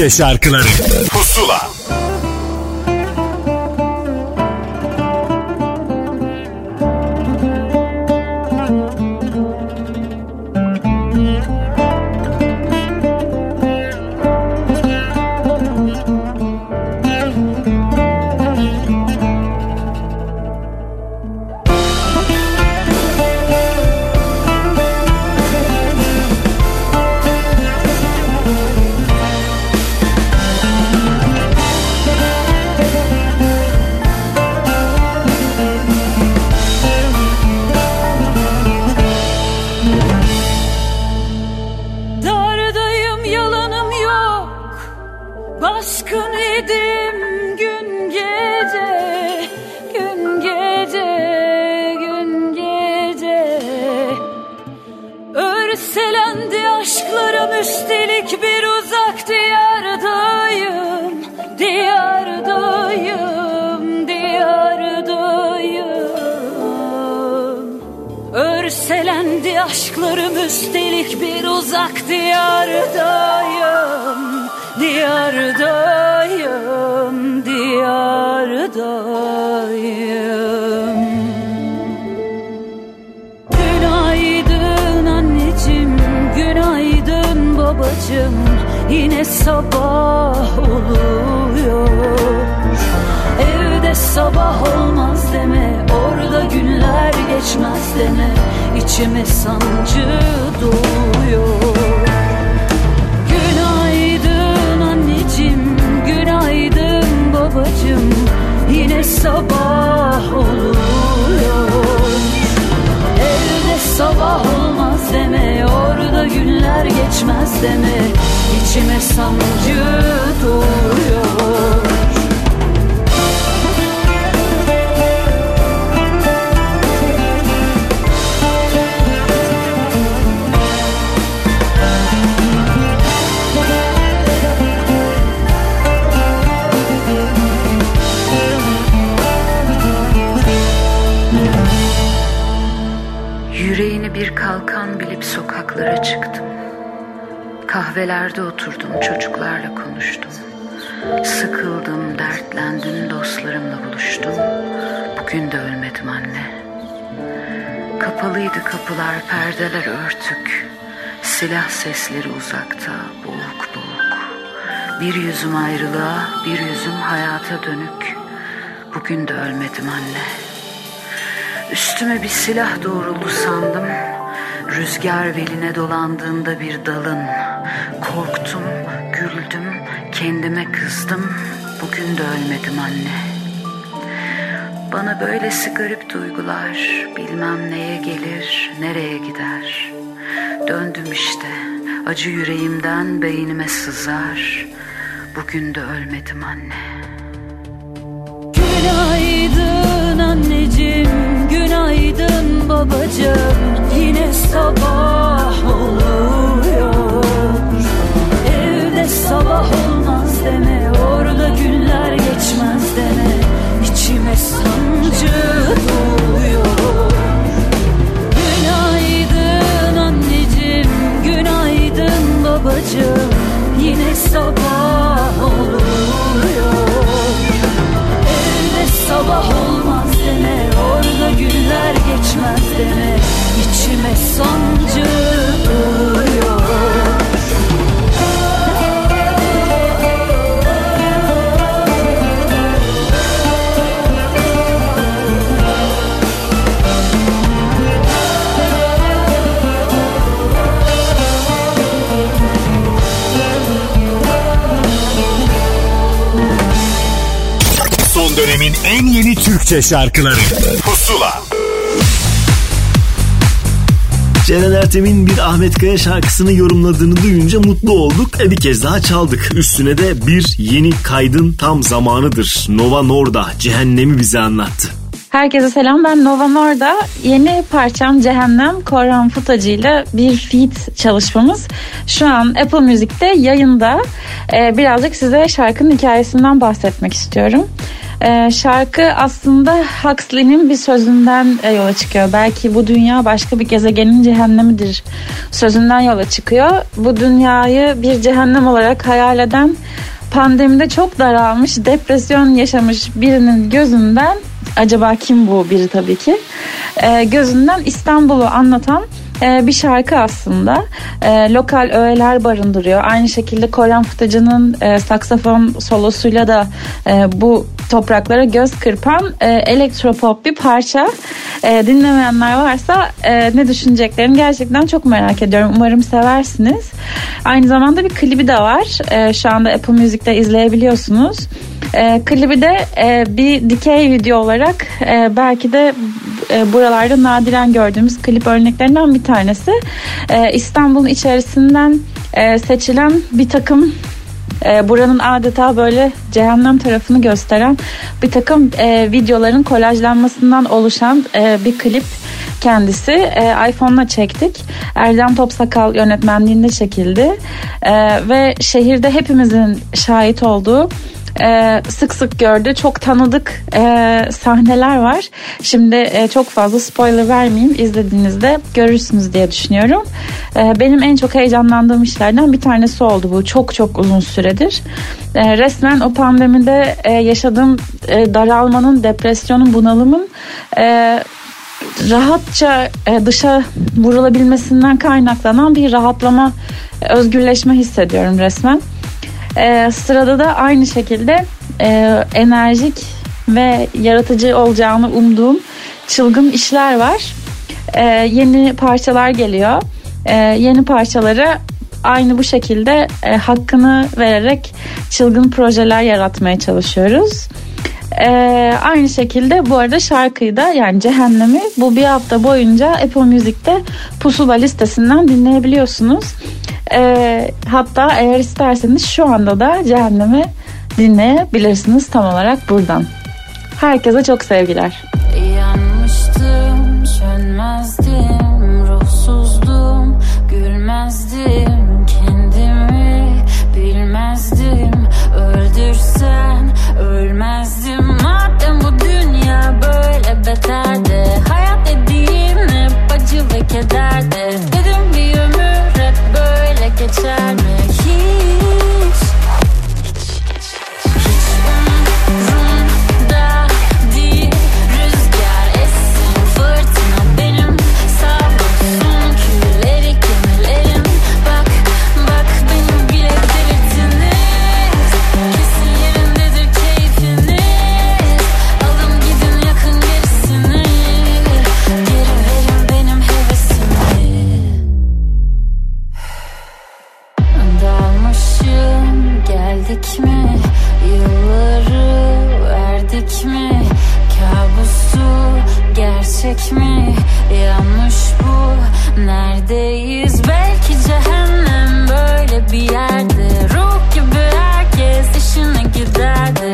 Türkçe şarkıları dertlendim, dostlarımla buluştum. Bugün de ölmedim anne. Kapalıydı kapılar, perdeler örtük. Silah sesleri uzakta, boğuk boğuk. Bir yüzüm ayrılığa, bir yüzüm hayata dönük. Bugün de ölmedim anne. Üstüme bir silah doğruldu sandım. Rüzgar beline dolandığında bir dalın. Korktum, güldüm, kendime kızdım. Bugün de ölmedim anne. Bana böylesi garip duygular bilmem neye gelir, nereye gider. Döndüm işte, acı yüreğimden beynime sızar. Bugün de ölmedim anne. Günaydın anneciğim, günaydın babacığım Yine sabah oluyor Evde sabah olmaz Orada günler geçmez deme. İçime sancı doluyor Günaydın anneciğim, günaydın babacığım. Yine sabah oluyor. Evde sabah olmaz deme Orada günler geçmez deme. İçime sancı en yeni Türkçe şarkıları Pusula Ceren Ertem'in bir Ahmet Kaya şarkısını yorumladığını duyunca mutlu olduk. E bir kez daha çaldık. Üstüne de bir yeni kaydın tam zamanıdır. Nova Norda cehennemi bize anlattı. Herkese selam ben Nova Norda. Yeni parçam Cehennem Korhan Futacı ile bir feat çalışmamız. Şu an Apple Müzik'te yayında. Ee, birazcık size şarkının hikayesinden bahsetmek istiyorum. Ee, şarkı aslında Huxley'nin bir sözünden e, yola çıkıyor. Belki bu dünya başka bir gezegenin cehennemidir sözünden yola çıkıyor. Bu dünyayı bir cehennem olarak hayal eden pandemide çok daralmış, depresyon yaşamış birinin gözünden acaba kim bu biri tabii ki e, gözünden İstanbul'u anlatan e, bir şarkı aslında. E, lokal öğeler barındırıyor. Aynı şekilde Koran Fıtıcı'nın e, saksafon solosuyla da e, bu topraklara göz kırpan e, elektropop bir parça. E, dinlemeyenler varsa ne düşüneceklerini gerçekten çok merak ediyorum. Umarım seversiniz. Aynı zamanda bir klibi de var. Şu anda Apple Music'te izleyebiliyorsunuz. E, klibi de e, bir dikey video olarak e, belki de e, buralarda nadiren gördüğümüz klip örneklerinden bir tanesi. E, İstanbul'un içerisinden e, seçilen bir takım e, buranın adeta böyle cehennem tarafını gösteren bir takım e, videoların kolajlanmasından oluşan e, bir klip kendisi. E, iPhone'la çektik. Erdem Topsakal yönetmenliğinde çekildi. E, ve şehirde hepimizin şahit olduğu e, sık sık gördü. Çok tanıdık e, sahneler var. Şimdi e, çok fazla spoiler vermeyeyim. İzlediğinizde görürsünüz diye düşünüyorum. E, benim en çok heyecanlandığım işlerden bir tanesi oldu bu. Çok çok uzun süredir. E, resmen o pandemide e, yaşadığım e, daralmanın, depresyonun, bunalımın e, rahatça e, dışa vurulabilmesinden kaynaklanan bir rahatlama, özgürleşme hissediyorum resmen. E, sırada da aynı şekilde e, enerjik ve yaratıcı olacağını umduğum çılgın işler var. E, yeni parçalar geliyor. E, yeni parçaları aynı bu şekilde e, hakkını vererek çılgın projeler yaratmaya çalışıyoruz. Ee, aynı şekilde bu arada şarkıyı da yani Cehennemi bu bir hafta boyunca Apple Music'te Pusula listesinden dinleyebiliyorsunuz. Ee, hatta eğer isterseniz şu anda da Cehennemi dinleyebilirsiniz tam olarak buradan. Herkese çok sevgiler. Yanmıştım, sönmezdim, ruhsuzdum, gülmezdim, kendimi bilmezdim, öldürsen ölmezdim. Madem bu dünya böyle beterdi, hayat dediğim hep acı ve kederdi. Dedim gerçek mi? Yanlış bu. Neredeyiz? Belki cehennem böyle bir yerde. Ruh gibi herkes işine giderdi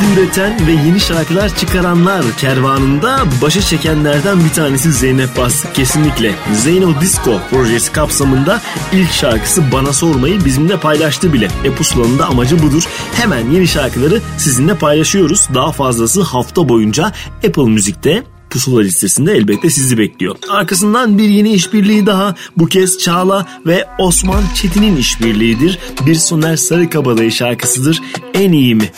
sürekli üreten ve yeni şarkılar çıkaranlar kervanında başa çekenlerden bir tanesi Zeynep Bastık kesinlikle. Zeyno Disco projesi kapsamında ilk şarkısı Bana Sormayı bizimle paylaştı bile. E pusulanın da amacı budur. Hemen yeni şarkıları sizinle paylaşıyoruz. Daha fazlası hafta boyunca Apple Müzik'te Pusula listesinde elbette sizi bekliyor. Arkasından bir yeni işbirliği daha bu kez Çağla ve Osman Çetin'in işbirliğidir. Bir Soner Sarıkabadayı şarkısıdır. En iyi mi?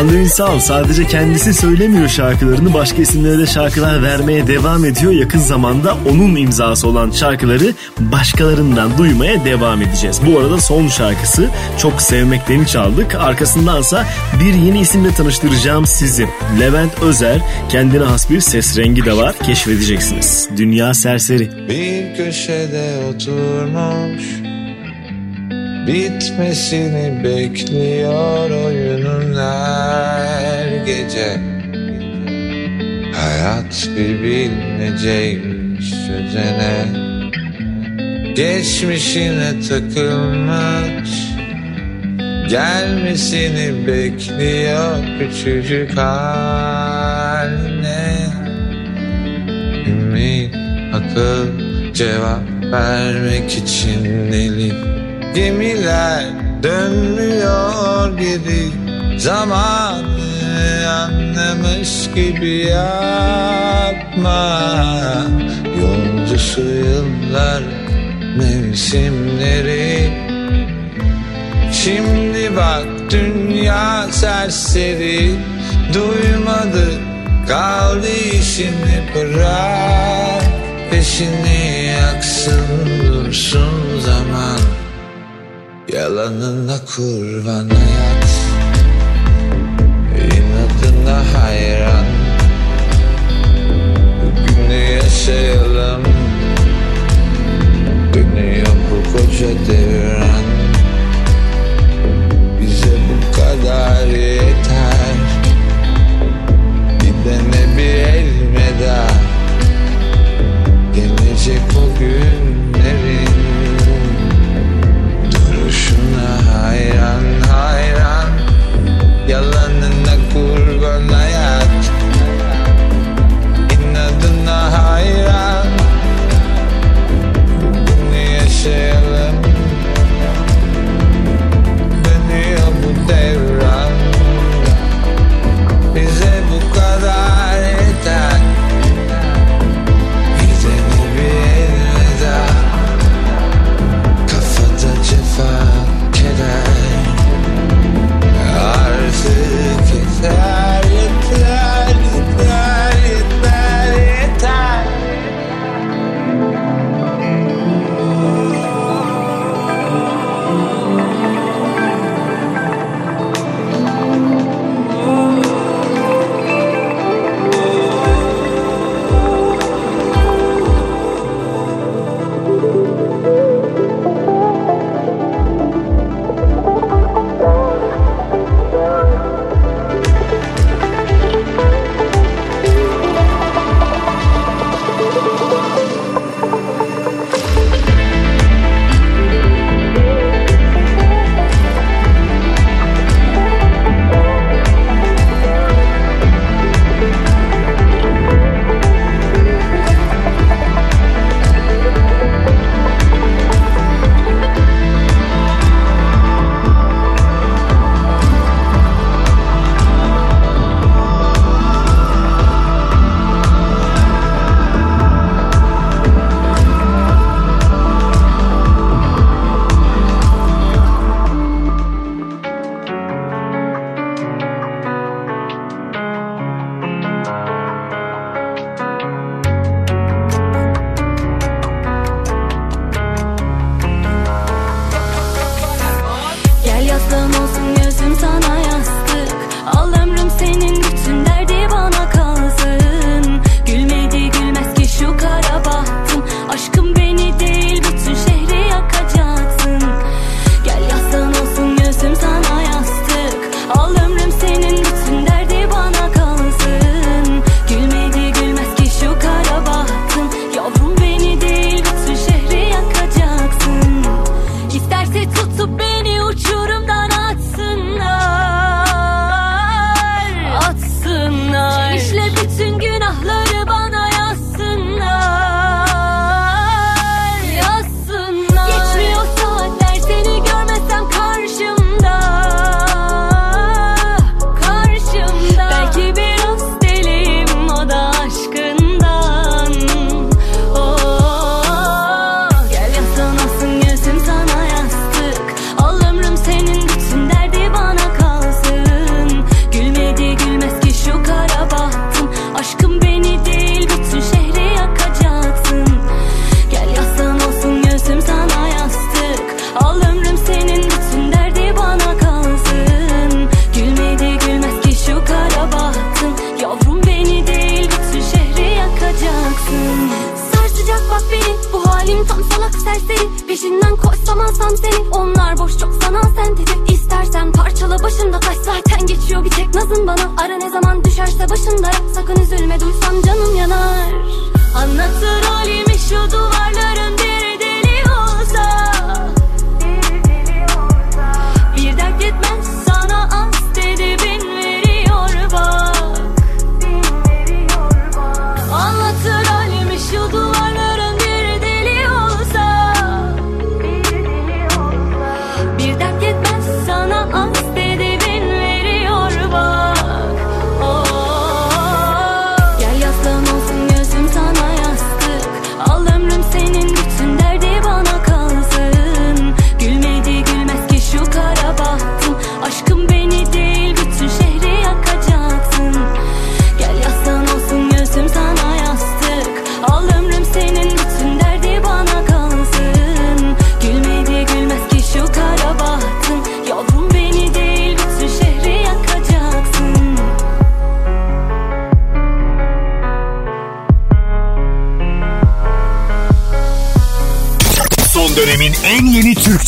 Hande Ünsal sadece kendisi söylemiyor şarkılarını başka isimlere de şarkılar vermeye devam ediyor. Yakın zamanda onun imzası olan şarkıları başkalarından duymaya devam edeceğiz. Bu arada son şarkısı Çok Sevmekten'i çaldık. Arkasındansa bir yeni isimle tanıştıracağım sizi. Levent Özer kendine has bir ses rengi de var keşfedeceksiniz. Dünya Serseri. Bir köşede oturmuş Bitmesini bekliyor oyunun her gece. Hayat bir bilmeceymiş çözene Geçmişine takılmış. Gelmesini bekliyor küçücük haline Ümit, akıl, cevap vermek için deli Gemiler dönmüyor geri Zamanı anlamış gibi yapma. Yolcusu yıllar mevsimleri. Şimdi bak dünya serseri. Duymadı kaldı işini bırak. Peşini yaksın dursun zaman. Yalanına kurban hayat İnadına hayran. Bugünü yaşayalım. Dönüyor bu koca devran. Bize bu kadar yeter. Gidene bir elveda. Gelecek o günlerin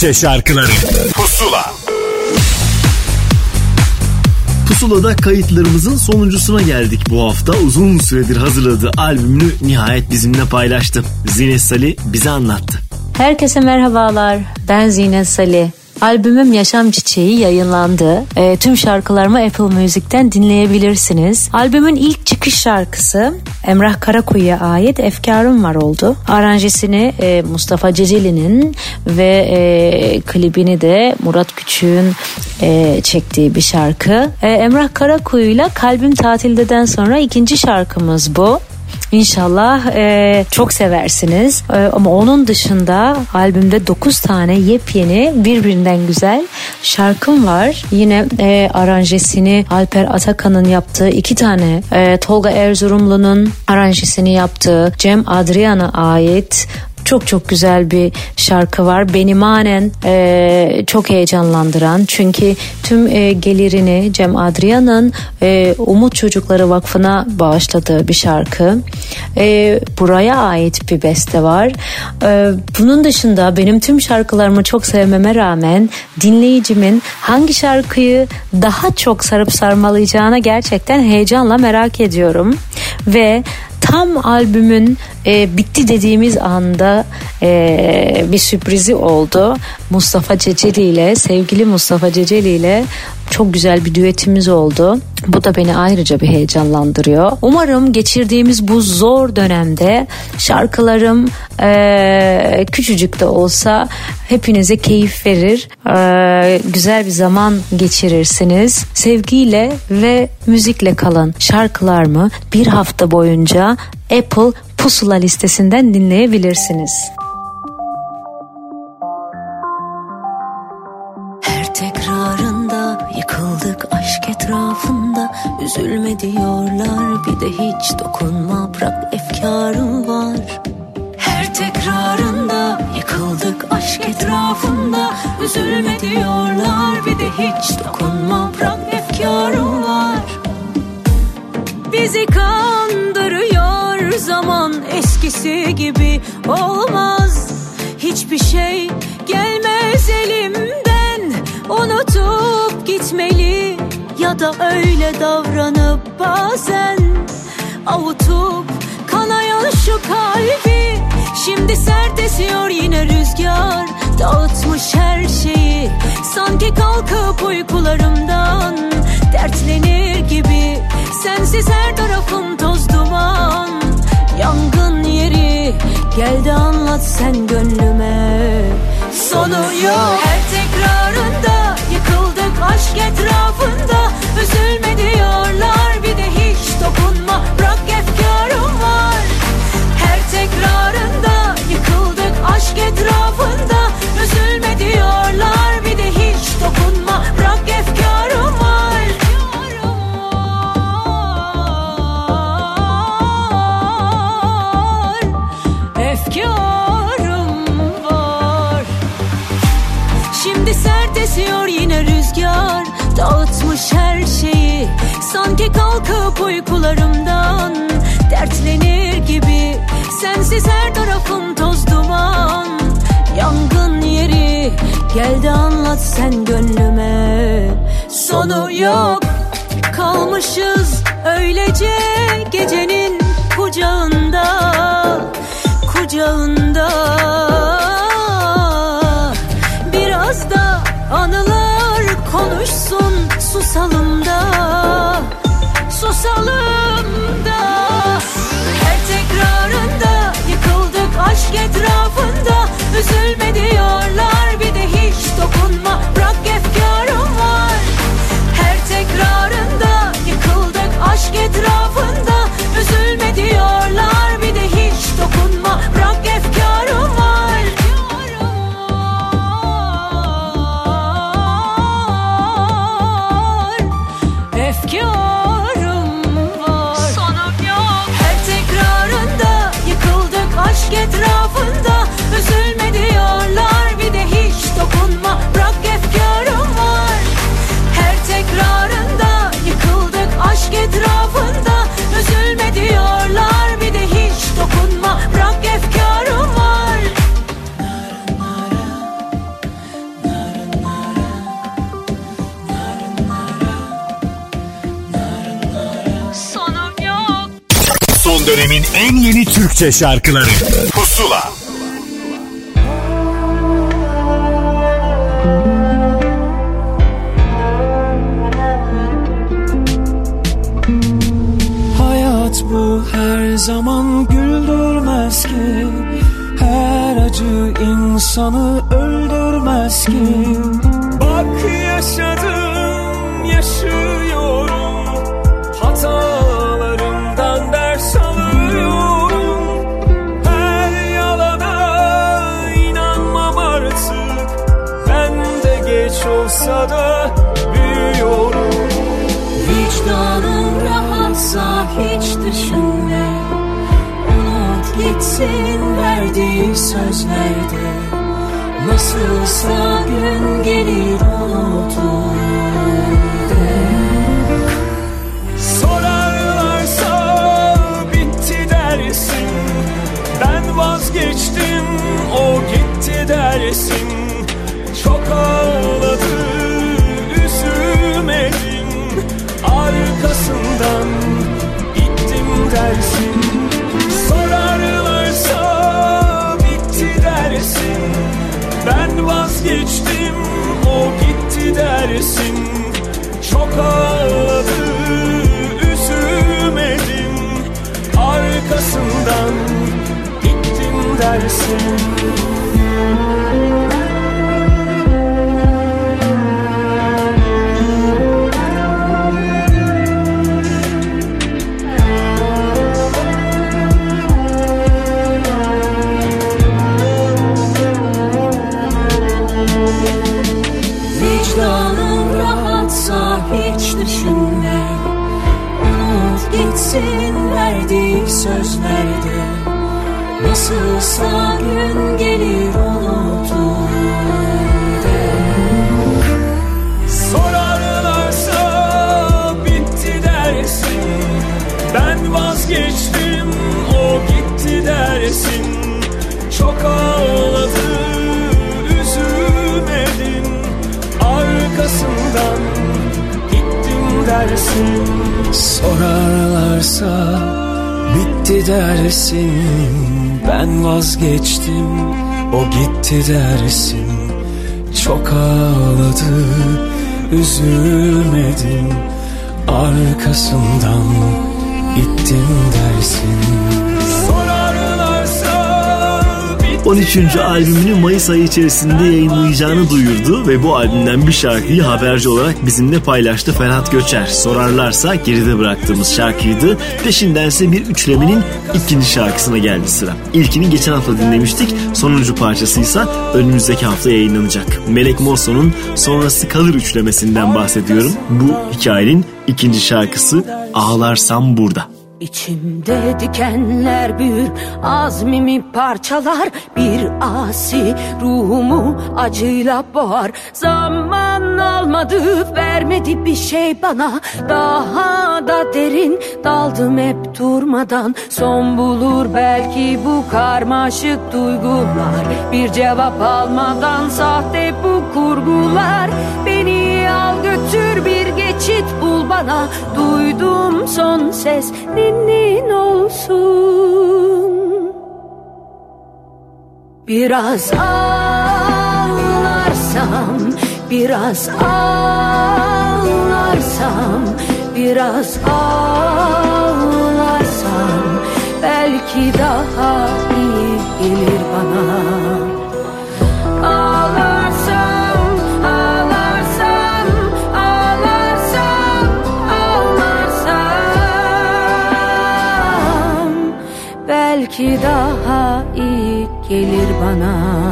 Türkçe şarkıları Pusula Pusula'da kayıtlarımızın sonuncusuna geldik bu hafta. Uzun süredir hazırladığı albümünü nihayet bizimle paylaştı. Zine Sali bize anlattı. Herkese merhabalar. Ben Zine Salih. Albümüm Yaşam Çiçeği yayınlandı. E, tüm şarkılarımı Apple Music'ten dinleyebilirsiniz. Albümün ilk çıkış şarkısı Emrah Karakuyu'ya ait Efkarım Var oldu. Aranjesini e, Mustafa Ceceli'nin ve e, klibini de Murat Küçük'ün e, çektiği bir şarkı. E, Emrah Karakuyu'yla Kalbim Tatildeden sonra ikinci şarkımız bu. İnşallah e, çok seversiniz. E, ama onun dışında albümde 9 tane yepyeni birbirinden güzel şarkım var. Yine e, aranjesini Alper Atakan'ın yaptığı iki tane e, Tolga Erzurumlu'nun aranjesini yaptığı Cem Adrian'a ait çok çok güzel bir şarkı var. Beni manen e, çok heyecanlandıran. Çünkü tüm e, gelirini Cem Adrian'ın e, Umut Çocukları Vakfı'na bağışladığı bir şarkı. E, buraya ait bir beste var. E, bunun dışında benim tüm şarkılarımı çok sevmeme rağmen dinleyicimin hangi şarkıyı daha çok sarıp sarmalayacağına gerçekten heyecanla merak ediyorum. Ve tam albümün e, bitti dediğimiz anda e, bir sürprizi oldu. Mustafa Ceceli ile sevgili Mustafa Ceceli ile çok güzel bir düetimiz oldu. Bu da beni ayrıca bir heyecanlandırıyor. Umarım geçirdiğimiz bu zor dönemde şarkılarım e, küçücük de olsa hepinize keyif verir. E, güzel bir zaman geçirirsiniz. Sevgiyle ve müzikle kalın şarkılarımı bir hafta boyunca Apple Pusula listesinden dinleyebilirsiniz. Her tekrarında yıkıldık aşk etrafında. Üzülme diyorlar bir de hiç dokunma bırak efkarım var. Her tekrarında yıkıldık aşk etrafında. Üzülme diyorlar bir de hiç dokunma bırak efkarım var. Bizi kandırıyor zaman eskisi gibi olmaz. Hiçbir şey gelmez elimden. Unutup gitmeli ya da öyle davranıp bazen. Avutup kanayan şu kalbi. Şimdi sert esiyor yine rüzgar. Dağıtmış her şeyi. Sanki kalkıp uykularımdan Dertlenir gibi. Sensiz her tarafım Gel de anlat sen gönlüme. Sonu yok. Her tekrarında Yıkıldık aşk etrafında. Üzülme diyorlar Bir de hiç dokunma. Bırak efkarım var. Her tekrarında Yıkıldık aşk etrafında. Üzülme diyorlar Bir de hiç dokunma Dağıtmış her şeyi. Sanki kalkıp uykularımdan Dertlenir gibi. Sensiz her tarafım toz duman. Yangın yeri Gel de anlat sen gönlüme. Sonu yok Kalmışız öylece gecenin kucağında Kucağında. Biraz da anılar konuşsun susalım da Susalım da Her tekrarında yıkıldık aşk etrafında. Üzülme diyorlar bir de hiç dokunma. Bırak efkarım var. Her tekrarında yıkıldık aşk etrafında. Üzülme diyorlar bir de hiç dokunma. Bırak efkarım var aşk etrafında Üzülme diyorlar. Bir de hiç dokunma Bırak efkarım var. Her tekrarında yıkıldık aşk etrafında Son dönemin en yeni Türkçe şarkıları. Pusula. Hayat bu her zaman güldürmez ki. Her acı insanı öldürmez ki. Bak yaşadım, Gitsin verdiği sözlerde. Nasılsa gün gelir unutur Sorarlarsa bitti dersin. Ben vazgeçtim o gitti dersin. Çok ağladı üzülmedim. Arkasından gittim dersin dersin Çok ağladı üzülmedim. Arkasından gittim dersin Gitsin verdiği sözlerde Nasılsa gün gelir unutur de Sorarlarsa bitti dersin. Ben vazgeçtim o gitti dersin. Çok ağladı üzülmedim. Arkasından gittim dersin Sorarlarsa bitti dersin. Ben vazgeçtim o gitti dersin. Çok ağladı üzülmedim. Arkasından gittim dersin 13. albümünü Mayıs ayı içerisinde yayınlayacağını duyurdu ve bu albümden bir şarkıyı haberci olarak bizimle paylaştı Ferhat Göçer. Sorarlarsa geride bıraktığımız şarkıydı. Peşindense bir üçlemenin ikinci şarkısına geldi sıra. İlkini geçen hafta dinlemiştik. Sonuncu parçasıysa önümüzdeki hafta yayınlanacak. Melek Mosso'nun Sonrası Kalır üçlemesinden bahsediyorum. Bu hikayenin ikinci şarkısı Ağlarsam Burada. İçimde dikenler büyür Azmimi parçalar. Bir asi ruhumu acıyla boğar. Zaman almadı vermedi bir şey bana. Daha da derin daldım hep durmadan. Son bulur belki bu karmaşık duygular. Bir cevap almadan sahte bu kurgular. Beni al götür bir geçit bul bana. Duydum son ses ninnin olsun. Biraz ağlarsam Biraz ağlarsam Biraz ağlarsam Belki daha iyi gelir bana Daha iyi gelir bana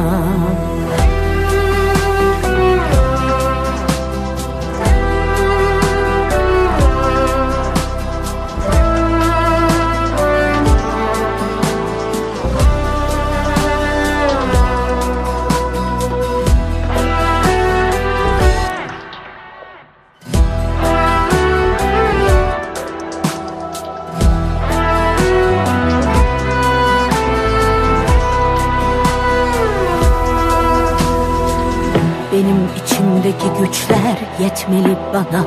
güçler yetmeli bana.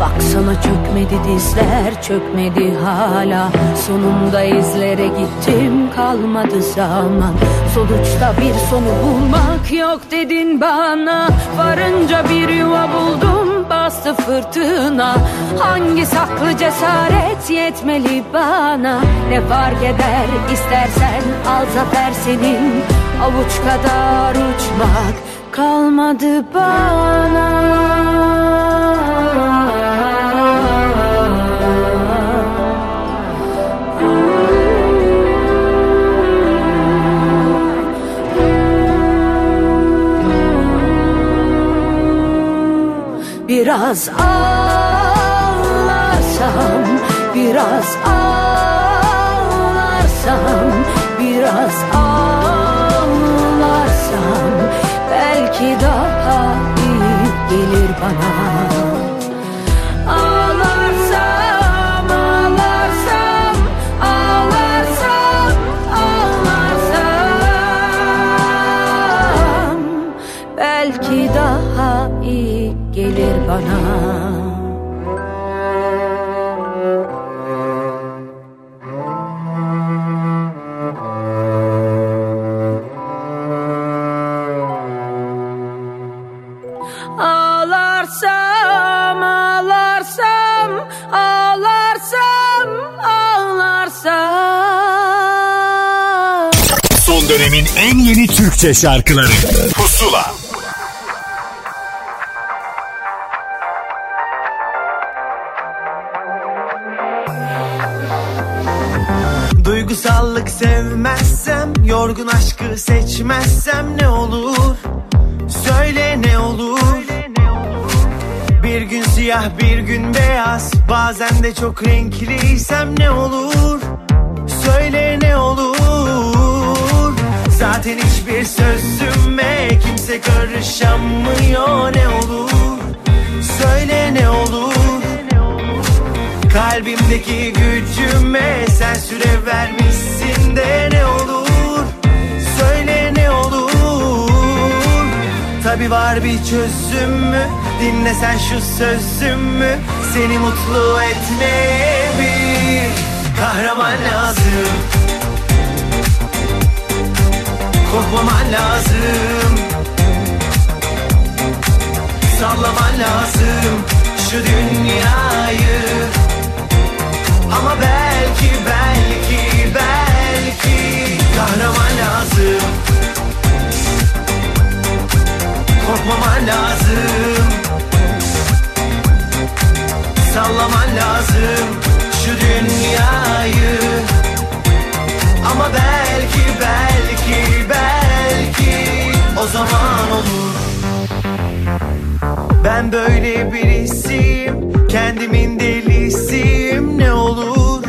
Baksana çökmedi dizler çökmedi hala. Sonunda izlere gittim kalmadı zaman. Sonuçta bir sonu bulmak yok dedin bana. Varınca bir yuva buldum bastı fırtına. Hangi saklı cesaret yetmeli bana? Ne fark eder istersen al zafer senin. Avuç kadar uçmak kalmadı bana. Biraz ağlarsam, biraz belki daha iyi gelir bana. Ağlarsam, ağlarsam, ağlarsam, ağlarsam belki daha iyi gelir bana. En yeni Türkçe şarkıları. Pusula. Duygusallık sevmezsem Yorgun aşkı seçmezsem ne olur? Söyle ne olur? Bir gün siyah bir gün beyaz Bazen de çok renkliysem ne olur? Söyle ne olur Zaten hiçbir sözüme kimse karışamıyor. Ne olur? Söyle ne olur? Kalbimdeki gücüme sen süre vermişsin de ne olur? Söyle ne olur? Tabi var bir çözümü Dinle sen şu sözümü Seni mutlu etmeye bir kahraman lazım Korkmaman lazım. Sallaman lazım şu dünyayı. Ama belki belki belki kahraman lazım. Korkmaman lazım. Sallaman lazım şu dünyayı ama belki belki belki o zaman olur. Ben böyle birisiyim kendimin delisiyim. Ne olur?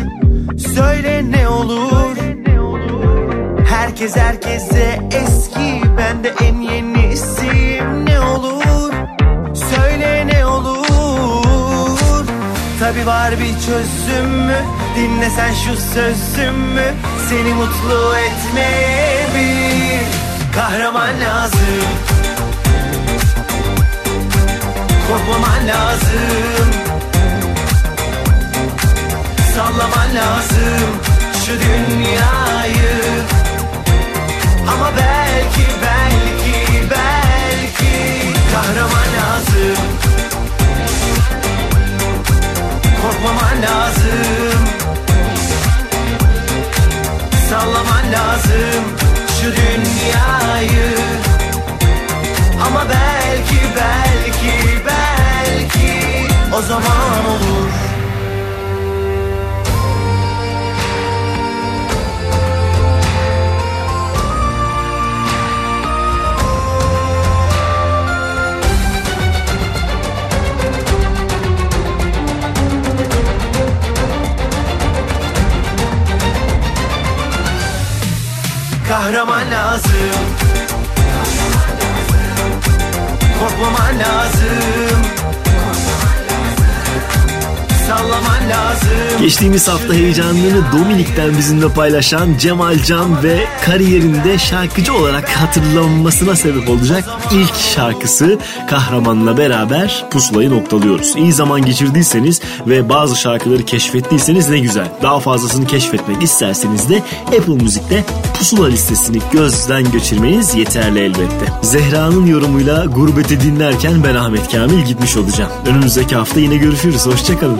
Söyle ne olur? Herkes herkese eski ben de en yenisi Tabi var bir çözüm mü? Dinle sen şu sözümü Seni mutlu etmeye bir Kahraman lazım. Korkmaman lazım. Sallaman lazım Şu dünyayı. Ama belki Korkmaman lazım. Sallaman lazım Şu dünyayı. Ama belki belki belki O zaman olur Kahraman lazım Korkmaman lazım Geçtiğimiz hafta heyecanını Dominik'ten bizimle paylaşan Cemal Can ve kariyerinde şarkıcı olarak hatırlanmasına sebep olacak ilk şarkısı Kahraman'la beraber pusulayı noktalıyoruz. İyi zaman geçirdiyseniz ve bazı şarkıları keşfettiyseniz ne güzel. Daha fazlasını keşfetmek isterseniz de Apple Müzik'te pusula listesini gözden geçirmeniz yeterli elbette. Zehra'nın yorumuyla gurbeti dinlerken ben Ahmet Kamil gitmiş olacağım. Önümüzdeki hafta yine görüşürüz. Hoşçakalın.